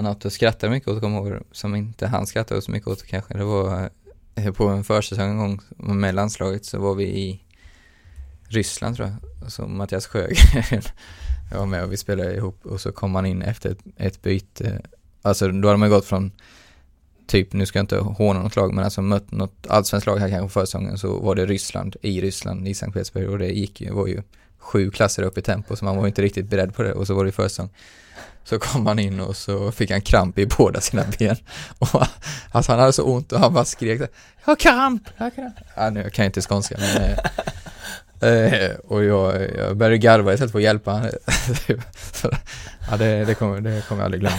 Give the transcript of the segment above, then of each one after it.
Något du skrattade mycket åt, kommer ihåg, som inte han skrattade så mycket åt kanske, det var eh, på en försäsong en gång med landslaget så var vi i Ryssland tror jag, och så Mattias Sjögren jag var med och vi spelade ihop och så kom han in efter ett, ett byte, alltså då hade man gått från typ, nu ska jag inte håna något lag, men alltså mött något allsvenskt lag här kanske på försäsongen så var det Ryssland, i Ryssland, i Sankt Petersburg och det gick ju, var ju sju klasser upp i tempo så man var inte riktigt beredd på det och så var det försäsong. Så kom han in och så fick han kramp i båda sina ben. Och, alltså han hade så ont och han bara skrek Jag har kramp! Jag har kramp! Ja, nu kan jag inte skånska men eh, eh Och jag, jag började garva istället för att hjälpa honom. ja, det, det, kommer, det kommer jag aldrig glömma.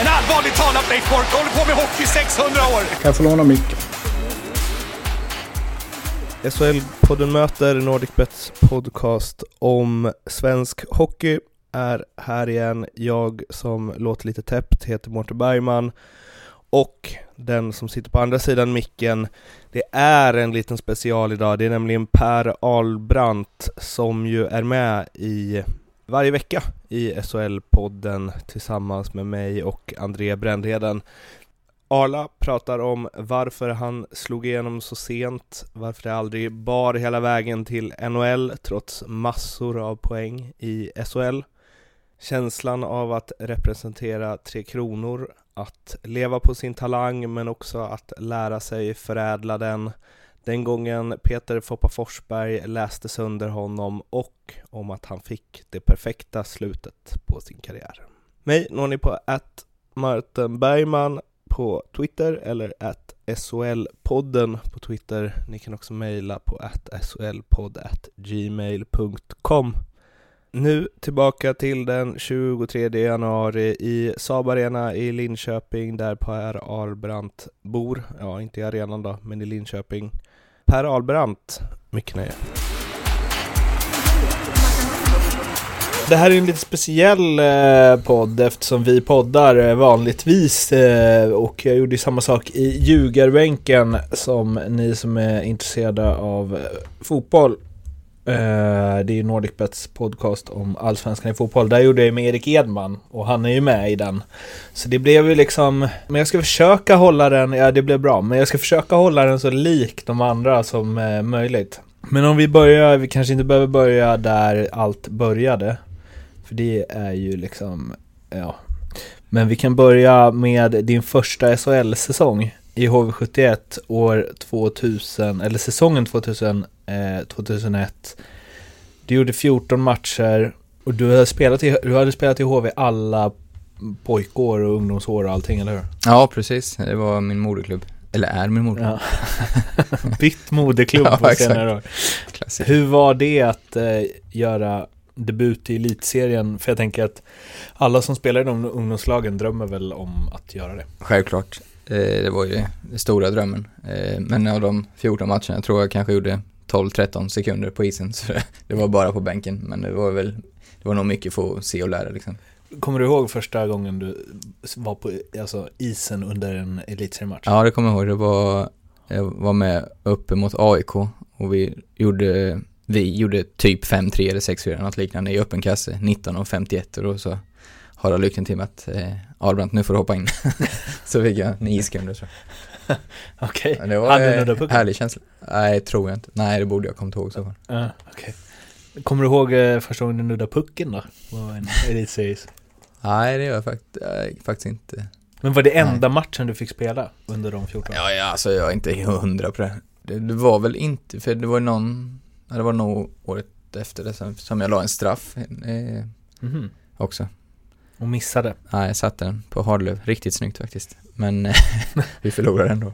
En allvarligt talat Leif Boork håller på med hockey 600 år! Kan jag få låna micken? SHL-podden möter NordicBets podcast om svensk hockey är här igen. Jag som låter lite täppt heter Mårten Bergman och den som sitter på andra sidan micken, det är en liten special idag. Det är nämligen Per Albrandt som ju är med i varje vecka i SHL-podden tillsammans med mig och André Brändheden. Arla pratar om varför han slog igenom så sent, varför det aldrig bar hela vägen till NHL trots massor av poäng i SHL. Känslan av att representera Tre Kronor, att leva på sin talang men också att lära sig förädla den. Den gången Peter Foppa Forsberg läste sönder honom och om att han fick det perfekta slutet på sin karriär. Mig når ni på att Martin Bergman på Twitter eller att SHL-podden på Twitter. Ni kan också mejla på att gmail.com Nu tillbaka till den 23 januari i Saab Arena i Linköping där Per Arbrandt bor. Ja, inte i arenan då, men i Linköping. Per Albrandt, mycket nöje. Det här är en lite speciell eh, podd eftersom vi poddar eh, vanligtvis eh, och jag gjorde samma sak i ljugarbänken som ni som är intresserade av eh, fotboll. Eh, det är ju NordicBets podcast om allsvenskan i fotboll. Där gjorde jag med Erik Edman och han är ju med i den. Så det blev ju liksom, men jag ska försöka hålla den, ja det blev bra, men jag ska försöka hålla den så lik de andra som eh, möjligt. Men om vi börjar, vi kanske inte behöver börja där allt började. För det är ju liksom, ja. Men vi kan börja med din första SHL-säsong i HV71 år 2000, eller säsongen 2000, eh, 2001. Du gjorde 14 matcher och du hade spelat i, du hade spelat i HV alla pojkår och ungdomsår och allting, eller hur? Ja, precis. Det var min moderklubb. Eller är min moderklubb. Ja. Bytt moderklubb Ja, på exakt. senare år. Klassiker. Hur var det att eh, göra debut i elitserien? För jag tänker att alla som spelar i de ungdomslagen drömmer väl om att göra det. Självklart. Eh, det var ju den stora drömmen. Eh, men av de 14 matcherna jag tror jag kanske gjorde 12-13 sekunder på isen. Så det, var bara på bänken. Men det var väl, det var nog mycket för att se och lära liksom. Kommer du ihåg första gången du var på alltså, isen under en elitseriematch? Ja, det kommer jag ihåg. Det var, jag var med uppe mot AIK och vi gjorde, vi gjorde typ 5-3 eller 6-4 eller något liknande i öppen kasse, 19 och 51 och då så Harald Lycken till mig att eh, Albrandt nu får du hoppa in. så fick jag nio sekunder tror Okej. jag. Det var Hade eh, härlig känsla. Nej, tror jag inte. Nej, det borde jag kommit ihåg i så fall. Ja, okej. Kommer du ihåg eh, första gången du nuddade pucken då? På en elitseries? Nej, det gör jag fakt eh, faktiskt inte. Men var det Nej. enda matchen du fick spela under de 14? Ja, ja, alltså jag är inte hundra på det. det. Det var väl inte, för det var någon, det var nog året efter det som, som jag la en straff eh, Mhm. också. Och missade? Nej, jag satte den på Hardlöv, riktigt snyggt faktiskt. Men vi förlorade ändå.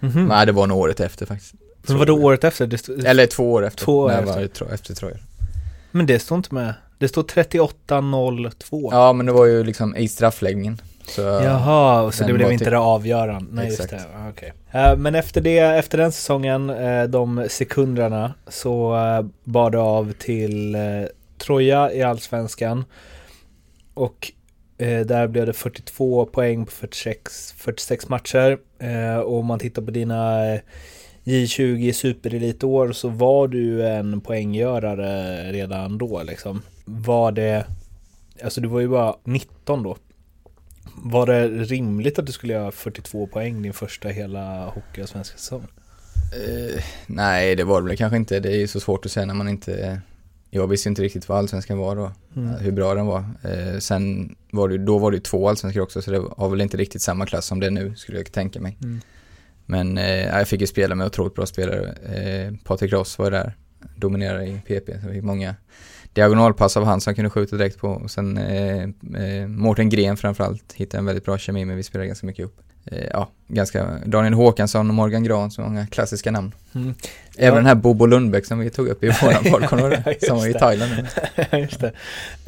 Mhm. Nej, det var nog året efter faktiskt. Men vadå året efter? Det Eller två år efter. Två år när jag efter. var efter Troja. Men det står inte med. Det står 38-02. Ja, men det var ju liksom i straffläggningen. Så, Jaha, så det blev inte typ- det avgörande? Nej, just Exakt. det. Ah, okej. Eh, Men efter det, efter den säsongen, eh, de sekunderna, så eh, bar det av till eh, Troja i Allsvenskan. Och eh, Eh, där blev det 42 poäng på 46, 46 matcher. Eh, Och om man tittar på dina eh, J20 superelitår så var du en poänggörare redan då liksom. Var det, alltså du var ju bara 19 då. Var det rimligt att du skulle göra 42 poäng din första hela hockeyallsvenska säsong? Uh, nej, det var det väl kanske inte. Det är ju så svårt att säga när man inte... Jag visste inte riktigt vad allsvenskan var då, Mm. hur bra den var. Eh, sen var det då var det ju två allsvenskor också, så det var väl inte riktigt samma klass som det är nu, skulle jag tänka mig. Mm. Men eh, jag fick ju spela med otroligt bra spelare. Eh, Patrik Ross var där, dominerade i PP. Så vi fick många diagonalpass av han som kunde skjuta direkt på. Och sen eh, eh, Mårten Gren framförallt hittade en väldigt bra kemi, men vi spelade ganska mycket upp. Eh, ja, ganska, Daniel Håkansson och Morgan Gran, så många klassiska namn. Mm. Även Ja. den här Bobo Lundbäck som vi tog upp i våran podd, Ja, Som var i. Thailand nu. Just det.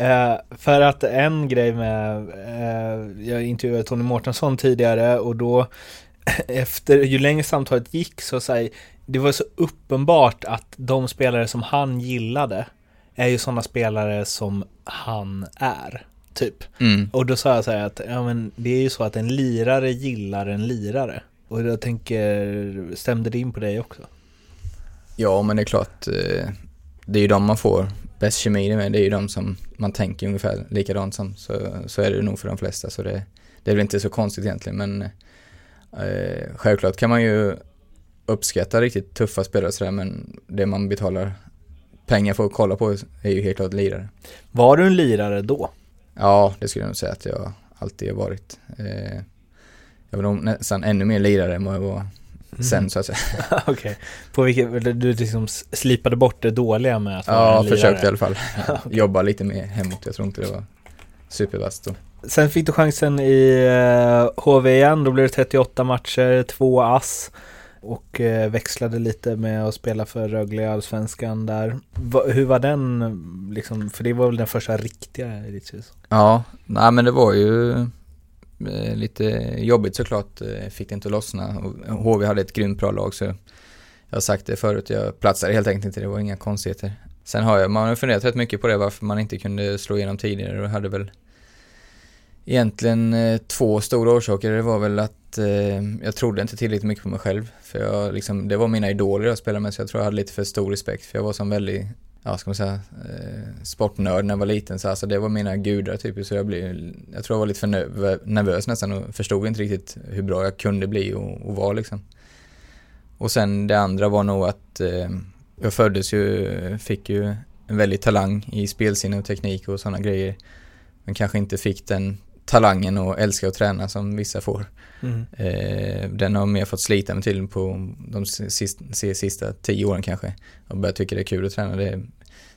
Eh, för att en grej med, eh, jag intervjuade Tony Mårtensson tidigare och då efter, ju längre samtalet gick så säg, det var så uppenbart att de spelare som han gillade är ju sådana spelare som han är, typ. Mm. Och då sa jag så här att, ja men det är ju så att en lirare gillar en lirare. Och jag tänker, stämde det in på dig också? Ja, men det är klart, eh, det är ju de man får bäst kemi med, det är ju de som man tänker ungefär likadant som. Så, så är det nog för de flesta, så det, det är väl inte så konstigt egentligen, men eh, självklart kan man ju uppskatta riktigt tuffa spelare sådär, men det man betalar pengar för att kolla på är ju helt klart lirare. Var du en lirare då? Ja, det skulle jag nog säga att jag alltid har varit. Eh, jag var nog nästan ännu mer lirare än vad jag var sen så att säga. Okej. På vilket, du liksom slipade bort det dåliga med att vara Ja, lirare? försökte i alla fall. Okej. Jobba lite mer hemåt. Jag tror inte det var supervast då. Sen fick du chansen i eh, HV igen, då blev det 38 matcher, två ass och eh, växlade lite med att spela för Rögle i Allsvenskan där. Va, hur var den, liksom, för det var väl den första riktiga elitserien? Ja, nej men det var ju eh, lite jobbigt såklart. Eh, fick det inte att lossna. HV hade ett grymt bra lag så jag har sagt det förut. Jag platsade helt enkelt inte. Det var inga konstigheter. Sen har jag, man har funderat rätt mycket på det varför man inte kunde slå igenom tidigare och hade väl egentligen eh, två stora orsaker. Det var väl att eh, jag trodde inte tillräckligt mycket på mig själv. För jag liksom, det var mina idoler jag spelade med så jag tror jag hade lite för stor respekt. För jag var som väldigt, ja ska man säga, eh, sportnörd när jag var liten. Så alltså det var mina gudar typ. Så jag blev, jag tror jag var lite för nervös nästan och förstod inte riktigt hur bra jag kunde bli och, och vara liksom. Och sen det andra var nog att eh, jag föddes ju, fick ju en väldig talang i spelsinne och teknik och sådana grejer. Men kanske inte fick den talangen och älska att träna som vissa får. Mm. Eh, den har mer fått slita mig till på de sista, sista tio åren kanske. Och börjat tycka det är kul att träna. Det,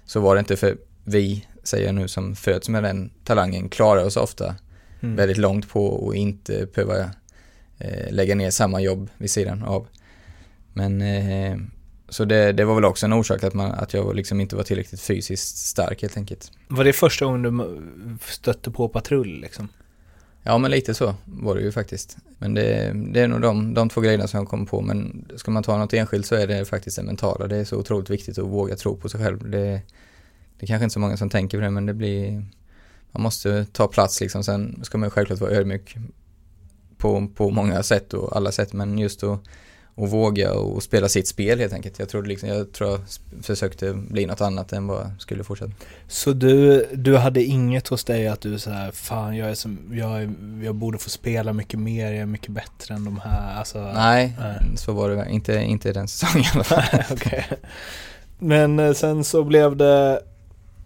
så var det inte för vi, säger jag nu, som föds med den talangen klarar oss ofta Mm. väldigt långt på och inte behöva eh, lägga ner samma jobb vid sidan av. Men eh, så det, det var väl också en orsak att, man, att jag liksom inte var tillräckligt fysiskt stark helt enkelt. Var det första gången du stötte på patrull liksom? Ja men lite så var det ju faktiskt. Men det, det är nog de, de två grejerna som jag kom på. Men ska man ta något enskilt så är det faktiskt det mentala. Det är så otroligt viktigt att våga tro på sig själv. Det, det är kanske inte så många som tänker på det men det blir Man måste ta plats liksom. Sen ska man ju självklart vara ödmjuk på, på många sätt och alla sätt. Men just att, att våga och spela sitt spel helt enkelt. Jag tror, liksom, jag tror jag försökte bli något annat än vad jag skulle fortsätta. Så du, du hade inget hos dig att du så här, fan jag är som, jag, är, jag borde få spela mycket mer, jag är mycket bättre än de här, alltså Nej, nej. så var det inte, inte den säsongen i alla fall. Men eh, sen så blev det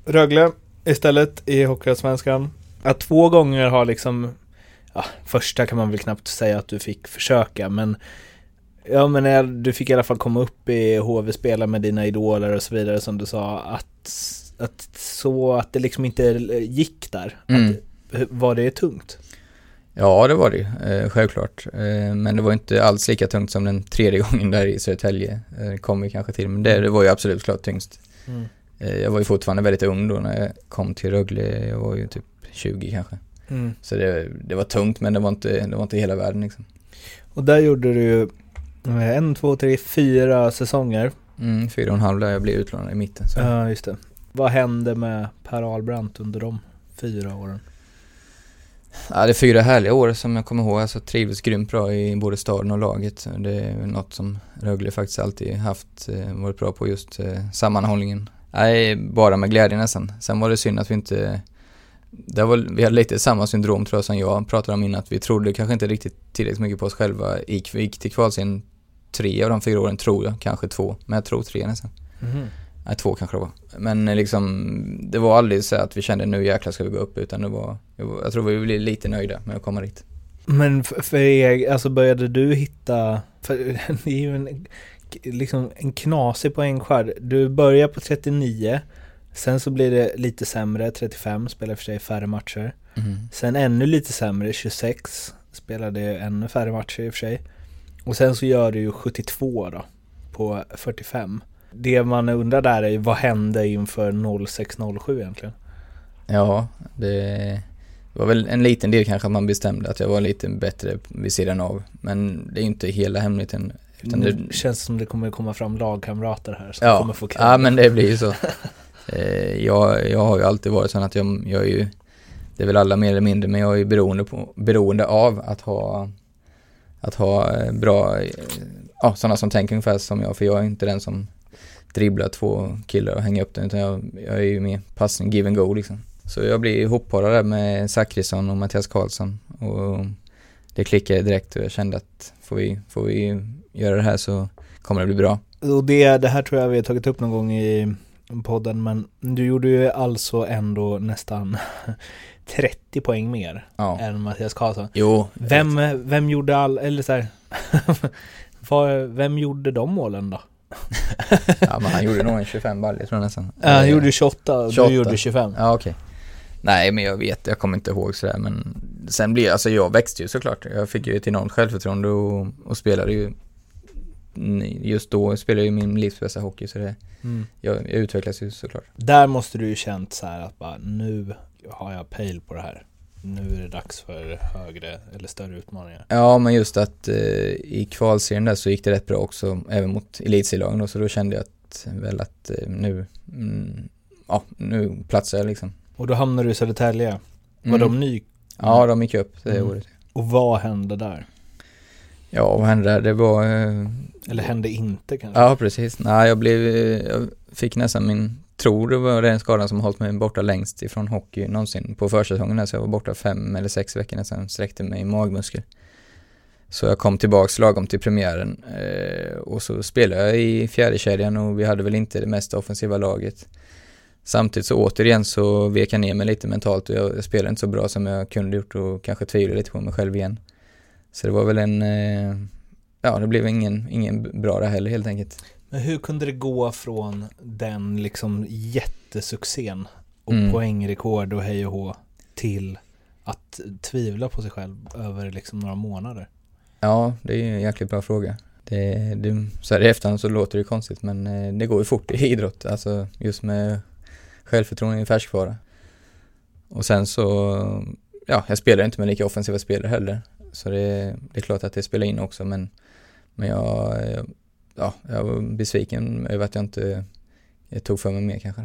Rögle istället i Hockeyallsvenskan. Att två gånger har liksom, ja, första kan man väl knappt säga att du fick försöka, men Ja men du fick i alla fall komma upp i HV, spela med dina idoler och så vidare som du sa, att, att så att det liksom inte gick där. Mm. Att, var det tungt? Ja, det var det eh, självklart. Eh, men det var inte alls lika tungt som den tredje gången där i Södertälje. Eh, kom vi kanske till, men det, det var ju absolut klart tyngst. Mm. Eh, jag var ju fortfarande väldigt ung då när jag kom till Rögle. Jag var ju typ 20 kanske. Mm. Så det, det var tungt men det var inte, det var inte hela världen liksom. Och där gjorde du ju en, två, tre, fyra säsonger. Mm, fyra och en halv där jag blev utlånad i mitten. Så. Ja, just det. Vad hände med Per Ahlbrandt under de fyra åren? Ja, det är fyra härliga år som jag kommer ihåg. Alltså trivdes grymt bra i både staden och laget. Det är något som Rögle faktiskt alltid haft, eh, varit bra på just eh, sammanhållningen. Nej, bara med glädje nästan. Sen var det synd att vi inte det var, vi hade lite samma syndrom tror jag som jag pratade om innan, att vi trodde kanske inte riktigt tillräckligt mycket på oss själva. Gick, vi gick till kvalserien tre av de fyra åren tror jag, kanske två, men jag tror tre nästan. Mhm. Nej, två kanske det var. Men eh, liksom, det var aldrig så att vi kände nu jäklar ska vi gå upp, utan det var, jag, tror vi blev lite nöjda med att komma dit. Men för, er, alltså började du hitta, för det är ju en, liksom en knasig poängskörd. Du börjar på 39, sen så blir det lite sämre, 35, spelar för sig färre matcher. Sen ännu lite sämre, 26, spelade ännu färre matcher i och för sig. Och sen så gör du ju 72 då, på 45. Det man undrar där är ju, vad hände inför 06-07 egentligen? Ja, det var väl en liten del kanske att man bestämde att jag var lite bättre vid sidan av. Men det är ju inte hela hemligheten. Utan det, Nu känns som det kommer komma fram lagkamrater här som Ja, kommer få ja men det blir ju så. Eh, jag, jag har ju alltid varit sån att jag, jag är ju, det är väl alla mer eller mindre, men jag är ju beroende, på, beroende av att ha, att ha eh, bra, eh, ja sådana som tänker ungefär som jag, för jag är inte den som dribblar två killar och hänger upp den, utan jag, jag är ju mer passning, give and go liksom. Så jag blir ihopparad där med Zachrisson och Mattias Karlsson och det klickade direkt och jag kände att får vi, får vi göra det här så kommer det bli bra. Och det, det här tror jag vi har tagit upp någon gång i podden men du gjorde ju alltså ändå nästan 30 poäng mer Ja. än Mattias Karlsson. Jo. Vem, vem gjorde all, eller så här, var, vem gjorde de målen då? Ja men han gjorde nog en 25 baljor tror jag nästan. Ja, han Eh, gjorde 28 och 28. du gjorde 25. Ja okej. Nej men jag vet, jag kommer inte ihåg sådär men sen blir alltså jag växte ju såklart. Jag fick ju ett enormt självförtroende och, och spelade ju just då spelade jag ju min livs bästa hockey så det, Mm. jag, jag utvecklas ju såklart. Där måste du ju känt så här att bara nu har jag pejl på det här. Nu är det dags för högre eller större utmaningar. Ja men just att eh, i kvalserien där så gick det rätt bra också, även mot elitserielagen då, så då kände jag att, väl att eh, nu, mm, ja nu platsar jag liksom. Och då hamnade du i Södertälje. Var Mm. de ny? Ja de gick upp det Mm. året. Och vad hände där? Ja vad hände där? Det var eh, Eller hände inte kanske? Ja, precis. Nej, jag blev, eh, jag fick nästan min, tror det var den skadan som har hållit mig borta längst ifrån hockey någonsin på försäsongen här, så jag var borta fem eller sex veckor nästan, sträckte mig i magmuskel. Så jag kom tillbaks lagom till premiären eh, och så spelade jag i fjärde kedjan och vi hade väl inte det mest offensiva laget. Samtidigt så återigen så vek jag ner mig lite mentalt och jag, jag spelade inte så bra som jag kunde gjort och kanske tvivlade lite på mig själv igen. Så det var väl en, eh, ja det blev ingen, ingen bra det heller helt enkelt. Men hur kunde det gå från den liksom jättesuccén och Mm. poängrekord och hej och hå till att tvivla på sig själv över liksom några månader? Ja, det är ju en jäkligt bra fråga. Det, det, så här i efterhand så låter det konstigt men eh, det går ju fort i idrott, alltså just med självförtroende i färskvara. Och sen så, ja, jag spelar inte med lika offensiva spelare heller. Så det, det är klart att det spelar in också men, men jag, jag, ja, jag var besviken över att jag inte jag tog för mig mer kanske.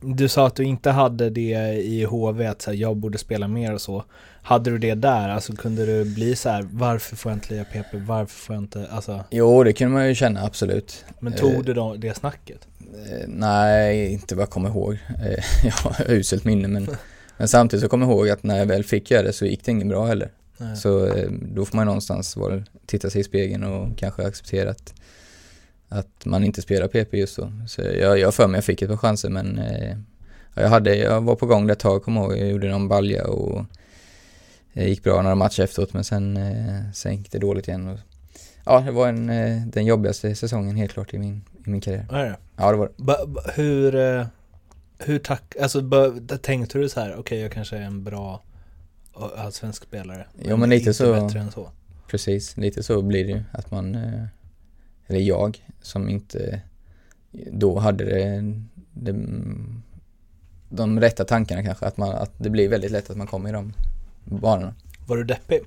Du sa att du inte hade det i HV, att så här, jag borde spela mer och så. Hade du det där? Alltså kunde du bli så här, varför får jag inte lira PP? Varför får jag inte, alltså. Jo, det kunde man ju känna absolut. Men tog Eh, du då det snacket? Eh, Nej, inte vad jag kommer ihåg. Eh, jag har uselt minne men, men samtidigt så kommer jag ihåg att när jag väl fick göra det så gick det inget bra heller. Nej. Så eh, då får man någonstans vara, titta sig i spegeln och kanske acceptera att, att man inte spelar PP just så. Så jag, jag för mig jag fick ett par chanser men eh, ja, jag, hade, jag var på gång där ett tag, kommer ihåg. Jag gjorde någon balja och det gick bra några matcher efteråt men sen, eh, sen gick det dåligt igen. Och, ja, det var en, eh, den jobbigaste säsongen helt klart i min, i min karriär. Är det? Ja, det var det. Ba, ba, hur, eh, hur tack, alltså ba, tänkte du så här, okej jag kanske är en bra eh, allsvensk spelare. Ja, men lite så- bättre än så. Precis, lite så blir det ju. Att man, eh, eller jag, som inte då hade det, det, de rätta tankarna kanske. Att, man, att det blir väldigt lätt att man kommer i de banorna. Var du deppig?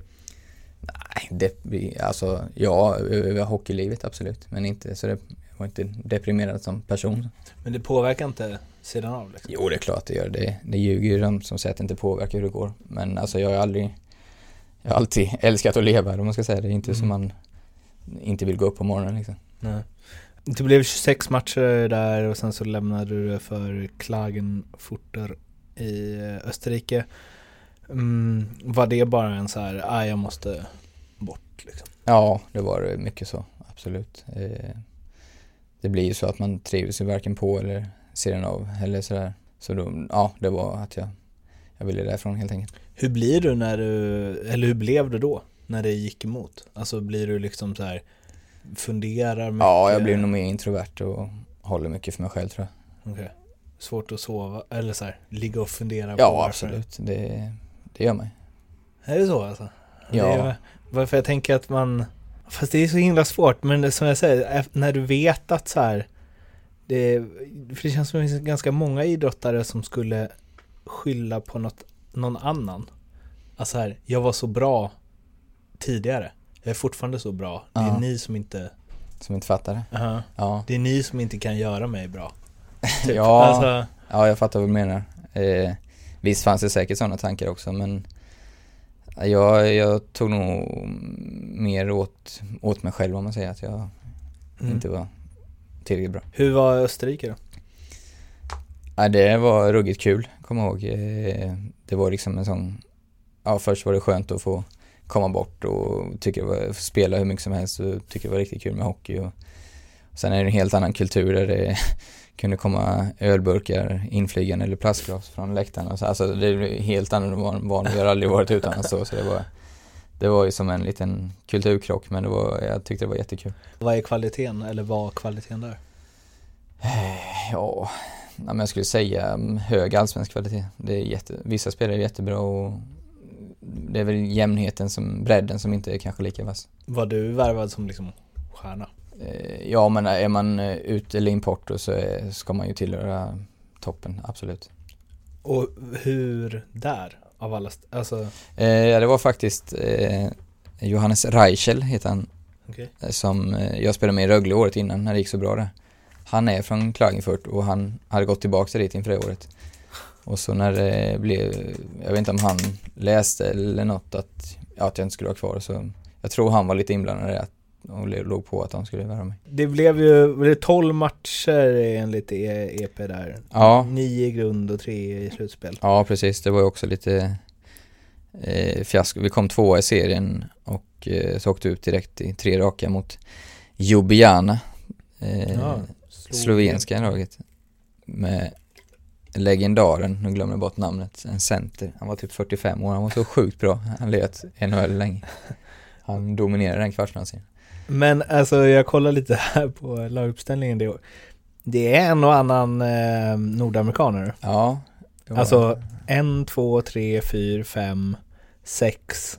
Nej, deppig, alltså ja, över hockeylivet absolut. Men inte så det jag var inte deprimerad som person. Men det påverkar inte sidan av liksom? Jo, det är klart det gör. Det, det ljuger ju de som säger att det inte påverkar hur det går. Men alltså jag har aldrig, jag har alltid älskat att leva om man ska säga det. är inte Mm. som man inte vill gå upp på morgonen liksom. Nej. Det blev 26 matcher där och sen så lämnade du det för Klagenfurter i eh, Österrike. Mm, var det bara en så här, ah, jag måste bort liksom? Ja, det var mycket så, absolut. Eh, det blir ju så att man trivs ju varken på eller sidan av eller sådär. Så då, ja, det var att jag, jag ville därifrån helt enkelt. Hur blir du när du, eller hur blev du då? När det gick emot? Alltså blir du liksom så här funderar mycket? Ja, jag blev nog mer introvert och håller mycket för mig själv tror jag. Okej. Svårt att sova, eller så här, ligga och fundera på Ja, absolut. Det, det gör mig. Är det så alltså? Ja. Är, varför jag tänker att man, fast det är så himla svårt, men det, som jag säger, när du vet att så här, det, för det känns som det finns ganska många idrottare som skulle skylla på något, någon annan. Alltså här, jag var så bra tidigare, jag är fortfarande så bra, det är Ja. ni som inte, Som inte fattar det. Aha. Ja, det är ni som inte kan göra mig bra. Typ. Ja. Alltså, ja jag fattar vad du menar. Eh, visst fanns det säkert sådana tankar också men jag, jag tog nog mer åt, åt mig själv om man säger att jag mm. inte var tillräckligt bra. Hur var Österrike då? Ja, det var ruggigt kul, jag ihåg. Eh, Det var liksom en sån, ja först var det skönt att få komma bort och tycka spela hur mycket som helst och tycka det var riktigt kul med hockey och sen är det en helt annan kultur där det kunde komma ölburkar inflygande eller plastglas från läktaren och så, alltså det är helt annorlunda van, vi har aldrig varit utomlands så, så det var det var ju som en liten kulturkrock men det var, jag tyckte det var jättekul. Vad är kvaliteten, eller var kvaliteten där? Ja, nej, men jag skulle säga mm, hög allsvensk kvalitet. Det är jätte, vissa spelare är jättebra och det är väl jämnheten som, bredden som inte är kanske lika vass. Var du värvad som liksom stjärna? Eh, Ja, men är man eh, ut eller import så är, ska man ju tillhöra toppen, absolut. Och hur där? Av alla, alltså, Eh, Ja, det var faktiskt eh, Johannes Reichel heter han, okej. eh, som jag spelade med i Rögle året innan när det gick så bra där. Han är från Klagenfurt och han hade gått tillbaka dit inför det året. Och så när det blev, jag vet inte om han läste eller något att, ja, att jag inte skulle vara kvar så jag tror han var lite inblandad i det och låg på att de skulle värva mig. Det blev ju, var det 12 matcher enligt E- EP där? Ja. Nio i grund och tre i slutspel. Ja, precis. Det var ju också lite eh, fiasko. Vi kom tvåa i serien och eh, så åkte ut direkt i tre raka mot Ljubljana. Eh, Ja, slovenska laget. Med legendaren, nu glömmer jag bort namnet, en center. Han var typ 45 år, han var så sjukt bra. Han legat NHL länge. Han dominerade den kvartsfinalserien. Men alltså jag kollar lite här på laguppställningen det år. Det är en och annan eh, nordamerikaner. Ja. Alltså en, två, tre, fyra, fem, sex,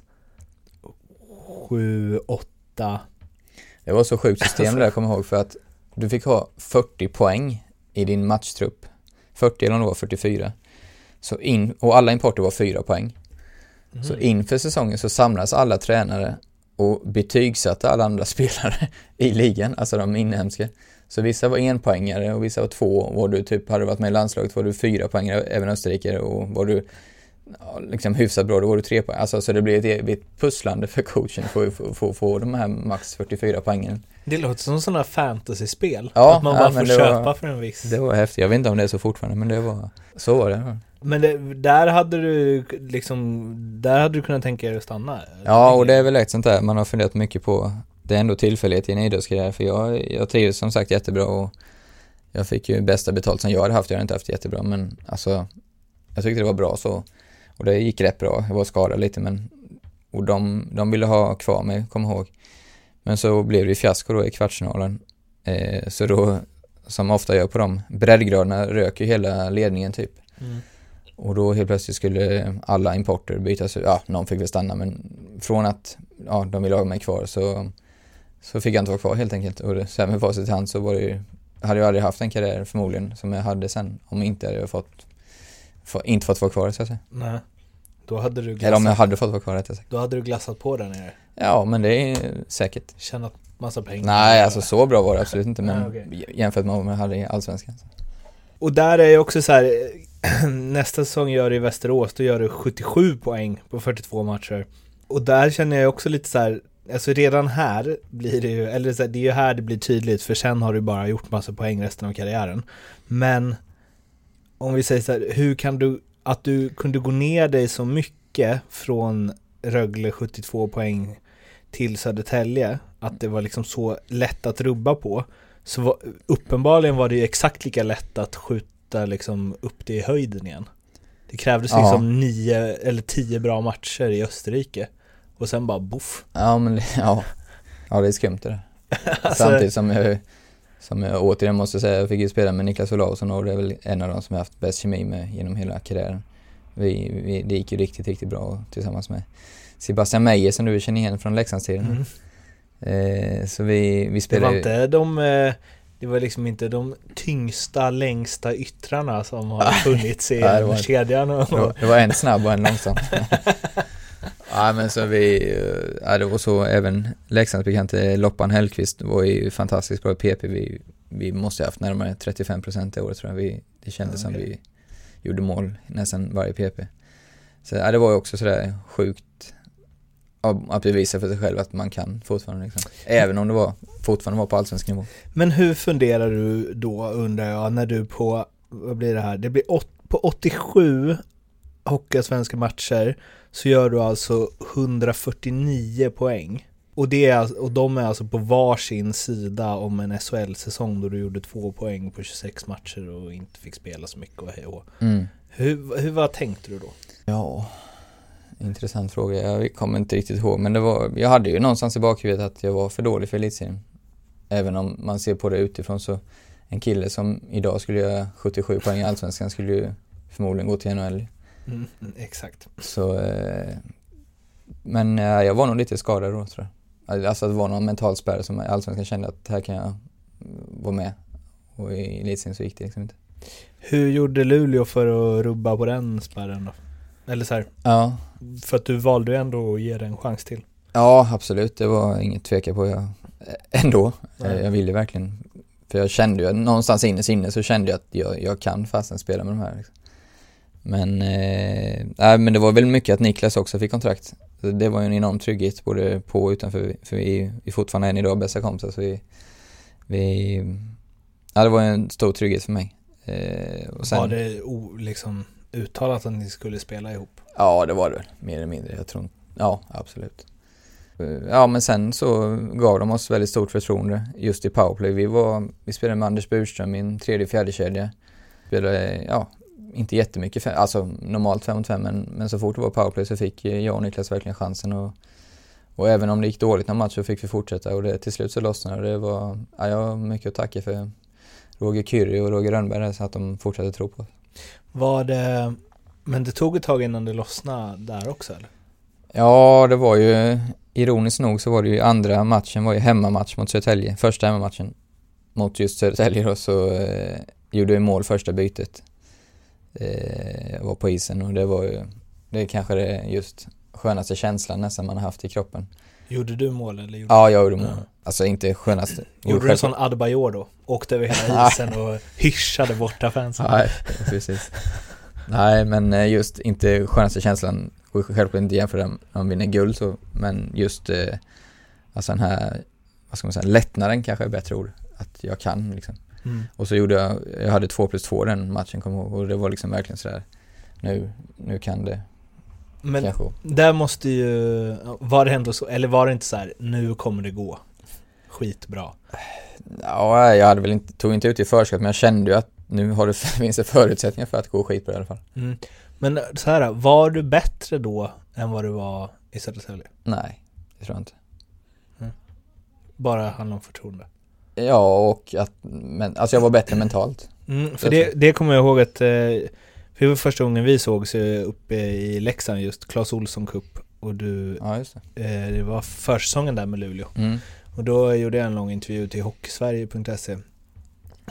sju, åtta. Det var så sjukt system det där, kommer ihåg, för att du fick ha 40 poäng i din matchtrupp. 40 eller om det var 44. Så in, och alla importer var 4 poäng. Så inför säsongen så samlas alla tränare och betygsatte alla andra spelare i ligan, alltså de inhemska. Så vissa var enpoängare och vissa var två. Var du typ, hade du varit med i landslaget var du fyra poängare, även österrikare och var du ja, liksom hyfsat bra, då var du tre poäng. Alltså så det blev ett evigt pusslande för coachen för att få, få, få de här max 44 poängen. Det låter som sådana fantasyspel. Ja, att man ja, bara men får det var- köpa för en viss. Det var häftigt. Jag vet inte om det är så fortfarande, men det var, så var det. Men det, där hade du liksom, där hade du kunnat tänka er att stanna? Ja, och det är väl ett sånt där man har funderat mycket på. Det är ändå tillfällighet i en idrottskarriär, för jag, jag trivdes som sagt jättebra och jag fick ju bästa betalt som jag hade haft. Jag hade inte haft jättebra, men alltså jag tyckte det var bra så. Och det gick rätt bra. Jag var skadad lite, men och de, de ville ha kvar mig, kom ihåg. Men så blev det fiasko då i kvartsfinalen. Eh, så då, som ofta gör på dem, breddgraderna rök ju hela ledningen typ. Mm. Och då helt plötsligt skulle alla importer bytas ut. Ja, någon fick väl stanna men från att ja, de ville ha mig kvar så, så fick jag inte vara kvar helt enkelt. Och sen med facit i hand så var det ju, hade jag aldrig haft en karriär förmodligen som jag hade sen om inte hade jag fått, få, inte fått vara kvar så att säga. Nej. Då hade du Eller glassat, om jag hade fått vara kvar rättare sagt. då hade du glassat på där nere. Ja, men det är säkert. Tjänat massa pengar. Nej, alltså så bra var det absolut inte, men Nej, okej. jämfört med vad man hade i Allsvenskan. Och där är ju också så här nästa säsong gör du i Västerås, då gör du 77 poäng på 42 matcher. Och där känner jag också lite så här, alltså redan här blir det ju, eller så här, det är ju här det blir tydligt, för sen har du bara gjort massa poäng resten av karriären. Men om vi säger så här, hur kan du, att du kunde gå ner dig så mycket från Rögle 72 poäng till Södertälje, att det var liksom så lätt att rubba på. Så var, uppenbarligen var det ju exakt lika lätt att skjuta liksom upp det i höjden igen. Det krävdes Ja. liksom nio eller tio bra matcher i Österrike. Och sen bara boff. Ja, men ja. Ja, det är skumt det. Alltså, Samtidigt som jag, som jag återigen måste säga, jag fick ju spela med Niklas Olausson och det är väl en av de som jag haft bäst kemi med genom hela karriären. Vi, vi, det gick ju riktigt, riktigt bra tillsammans med Sebastian Meyer som du känner igen från Leksandstiden. Mm. Eh, så vi, vi Det spelade var ju- inte de, eh, det var liksom inte de tyngsta, längsta yttrarna som har funnits i det var- kedjan. Och, Det var, det var en snabb och en långsam. ja men så vi, eh, ja det var så även Leksandsbekante Loppan Hellqvist var ju fantastiskt bra i PP. Vi, vi måste ha haft närmare 35% det året tror jag. Vi, det kändes som Okej. vi gjorde mål nästan varje PP. Så ja, det var ju också sådär sjukt att att bevisa för sig själv att man kan fortfarande liksom. Även om det var, fortfarande var på allsvensk nivå. Men hur funderar du då undrar jag när du på, vad blir det här, det blir åt, på 87 Hockeyallsvenska matcher så gör du alltså 149 poäng. Och, det är, och de är alltså på varsin sida om en SHL-säsong då du gjorde två poäng på 26 matcher och inte fick spela så mycket och hej och. Mm. hur, hur, vad tänkte du då? Ja, intressant fråga. Jag kommer inte riktigt ihåg, men det var, jag hade ju någonstans i bakhuvudet att jag var för dålig för elitserien. Även om man ser på det utifrån så, en kille som idag skulle göra 77 poäng i Allsvenskan skulle ju förmodligen gå till NHL. Mm, exakt. Så, eh, men eh, jag var nog lite skadad då tror jag. Alltså det var någon mental spärr som i Allsvenskan kände att här kan jag vara med. Och i elitserien så gick det liksom inte. Hur gjorde Luleå för att rubba på den spärren då? Eller så här, Ja, för att du valde ju ändå att ge det en chans till. Ja, absolut. Det var inget tveka på. Jag, ändå. Nej. Jag, ville verkligen. För jag kände ju, någonstans inne inne så kände jag att jag, jag kan fasen spela med de här. Liksom. Men, eh, men det var väl mycket att Niklas också fick kontrakt. Det var ju en enorm trygghet både på och utanför. För vi är fortfarande än idag bästa kompisar. Så vi, vi, ja det var en stor trygghet för mig. Eh, och sen, Var det o, liksom uttalat att ni skulle spela ihop? Ja, det var det väl, mer eller mindre. Jag tror ja, absolut. Eh, Ja, men sen så gav de oss väldigt stort förtroende just i powerplay. Vi var, vi spelade med Anders Burström i en tredje fjärde kedja. Spelade, ja, inte jättemycket, fe- alltså normalt 5 mot 5 men, men så fort det var powerplay så fick eh, jag och Niklas verkligen chansen och, och även om det gick dåligt någon match så fick vi fortsätta och det, till slut så lossnade det. Var, ja, jag har mycket att tacka för Roger Kyrre och Roger Rönnberg så att de fortsatte tro på oss. Var det, men det tog ett tag innan det lossnade där också eller? Ja, det var ju ironiskt nog så var det ju andra matchen var ju hemmamatch mot Södertälje. Första hemmamatchen mot just Södertälje då så eh, gjorde jag mål första bytet. Eh, var på isen och det var ju, det är kanske det just skönaste känslan nästan man har haft i kroppen. Gjorde du mål eller? Gjorde Ja, jag gjorde mål. Ja. Alltså inte skönaste. Gjorde du en sån Adebayor då? Åkte över hela isen och hyschade borta fansen? Nej, precis. Nej, men eh, just inte skönaste känslan, självklart inte jämföra om man vinner guld så, men just eh, alltså den här, vad ska man säga, lättnaden kanske är bättre ord. Att jag kan liksom. Mm. Och så gjorde jag, jag hade två plus två den matchen jag ihåg och det var liksom verkligen sådär, nu, nu kan det Men kanske där måste ju, var det ändå så, eller var det inte så här, nu kommer det gå? Skitbra. Ja, jag hade väl inte, tog inte ut i förskott men jag kände ju att nu har det, finns det förutsättningar för att gå skitbra i alla fall. Mm. Men så här, var du bättre då än vad du var i Södertälje? Nej, det tror jag inte. Bara handlar om förtroende. Ja, och att, men, alltså jag var bättre mentalt. Mm, för Det det, kommer jag ihåg att, eh, för det var första gången vi sågs uppe i Leksand just, Clas Olsson Cup och du, Ja, det. eh, det var försäsongen där med Luleå. Mm. Och då gjorde jag en lång intervju till hockeysverige.se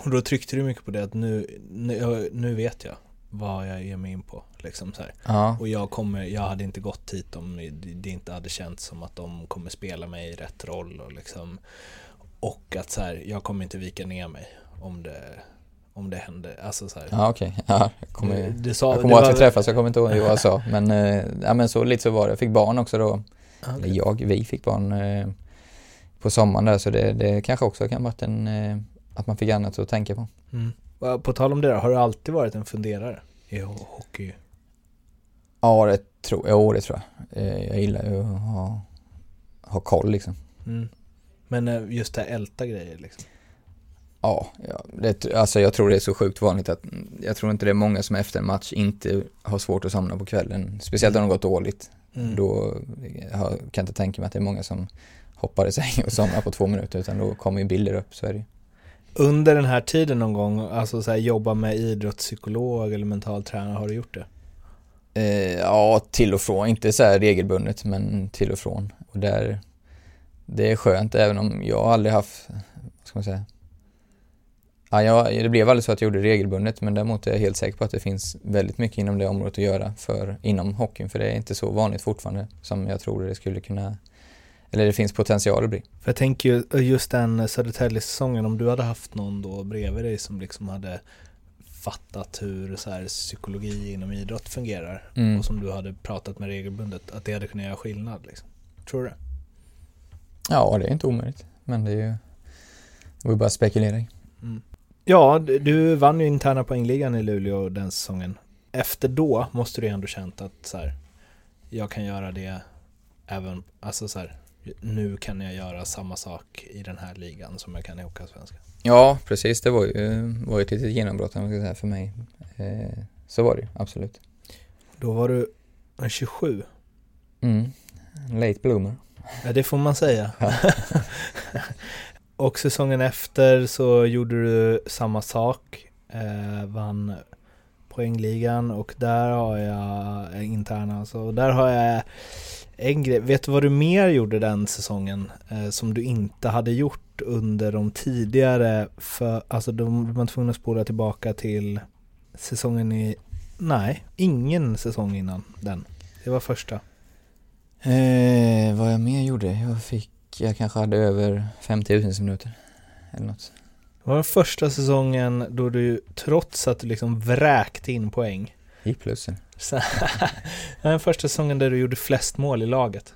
Och då tryckte du mycket på det att nu, nu, vet jag vad jag ger mig in på. Liksom så. Ja, Och jag, kommer, jag hade inte gått hit om det- det inte hade känts som att de kommer spela mig i rätt roll. Och, liksom, och att så här, jag kommer inte vika ner mig om det, om det händer. Alltså så här, ja okej. Ja, jag kommer, du, sa, jag kommer ihåg att vi träffades, jag kommer inte ihåg vad jag sa. Men, eh, ja, men så lite så var det. Jag fick barn också då. Eller jag, vi fick barn eh, på sommaren där så det, det kanske också kan varit en, eh, att man fick annat att tänka på. Mm. På tal om det då, har du alltid varit en funderare i ho- hockey? Ja, det tror jag. det tror jag. Eh, jag gillar ju att ha, ha koll liksom. Mm. Men eh, just det här älta grejer liksom. Ja, ja det, alltså jag tror det är så sjukt vanligt att jag tror inte det är många som efter en match inte har svårt att somna på kvällen. Speciellt om det har gått dåligt. Mm. Då jag har- kan jag inte tänka mig att det är många som hoppar i säng och somnar på två minuter utan då kommer ju bilder upp, så är det ju. Under den här tiden någon gång, alltså så här, jobba med idrottspsykolog eller mental tränare, har du gjort det? Eh, ja, till och från. Inte så här regelbundet, men till och från. Och där, det är skönt, även om jag aldrig haft, vad ska man säga, ja, jag, det blev aldrig så att jag gjorde det regelbundet, men däremot är jag helt säker på att det finns väldigt mycket inom det området att göra för, inom hockeyn, för det är inte så vanligt fortfarande som jag tror det skulle kunna, eller det finns potential att bli. För jag tänker ju just den Södertälje-säsongen, om du hade haft någon då bredvid dig som liksom hade fattat hur så här, psykologi inom idrott fungerar Mm. och som du hade pratat med regelbundet, att det hade kunnat göra skillnad liksom. Tror du det? Ja, det är inte omöjligt, men det är ju, det var bara spekulering. Ja, du- vann ju interna poängligan i Luleå den säsongen. Efter då måste du ändå känt att så här, jag kan göra det även, alltså så här, nu kan jag göra samma sak i den här ligan som jag kan i Hockeyallsvenskan. Ja, precis. Det var ju, var ju ett litet genombrott om man ska säga, för mig. Eh, så var det ju, absolut. Då var du en 27. Mm. Late bloomer. Ja, det får man säga. Och säsongen efter så gjorde du samma sak. Eh, vann poängligan och där har jag eh, interna alltså. Och där har jag en grej. Vet du vad du mer gjorde den säsongen eh, som du inte hade gjort under de tidigare? För, alltså de var tvungna att spola tillbaka till säsongen i... Nej, ingen säsong innan den. Det var första. Eh, vad jag mer gjorde? Jag fick, jag kanske hade över 50 utnyttjningsminuter. Eller något. Var den första säsongen då du, trots att du liksom vräkte in poäng, I plussen. så, den första säsongen där du gjorde flest mål i laget.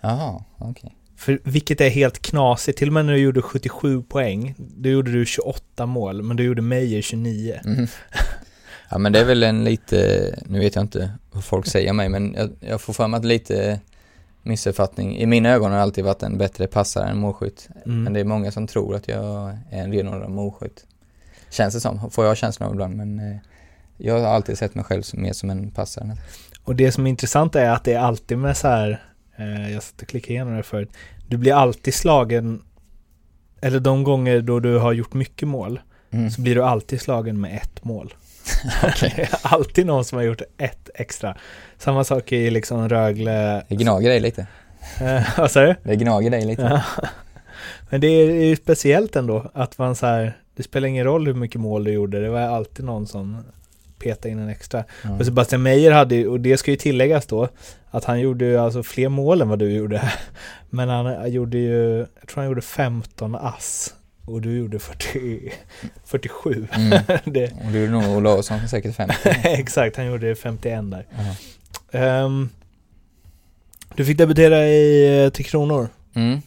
Jaha, okej. För vilket är helt knasigt, till och med när du gjorde 77 poäng, då gjorde du 28 mål, men du gjorde Meijer 29. Mhm. Ja men det är väl en lite, nu vet jag inte vad folk säger mig men jag, jag får för mig att lite missuppfattning. I mina ögon har jag alltid varit en bättre passare än målskytt. Mm. Men det är många som tror att jag är en renodlad målskytt. Känns det som, får jag känslan av ibland men eh, jag har alltid sett mig själv mer som en passare. Och det som är intressant är att det är alltid med så här, eh, jag satt och klickade igenom det förut, du blir alltid slagen, eller de gånger då du har gjort mycket mål, Mm. så blir du alltid slagen med ett mål. Okej. Det är alltid någon som har gjort ett extra. Samma sak i liksom Rögle. Det gnager dig lite. Vad sa du? Det gnager dig lite. Men det är ju speciellt ändå att man så här, det spelar ingen roll hur mycket mål du gjorde, det var alltid någon som petade in en extra. Ja. Och Sebastian Meyer hade ju, och det ska ju tilläggas då, att han gjorde ju alltså fler mål än vad du gjorde. Men han gjorde ju, jag tror han gjorde 15 ass. Och du gjorde 40, 47. Mm. det, Och du är nog Olausson säkert 50. exakt, han gjorde 51 där. Jaha. Ehm, du fick debutera i eh, Tre Kronor. Mm.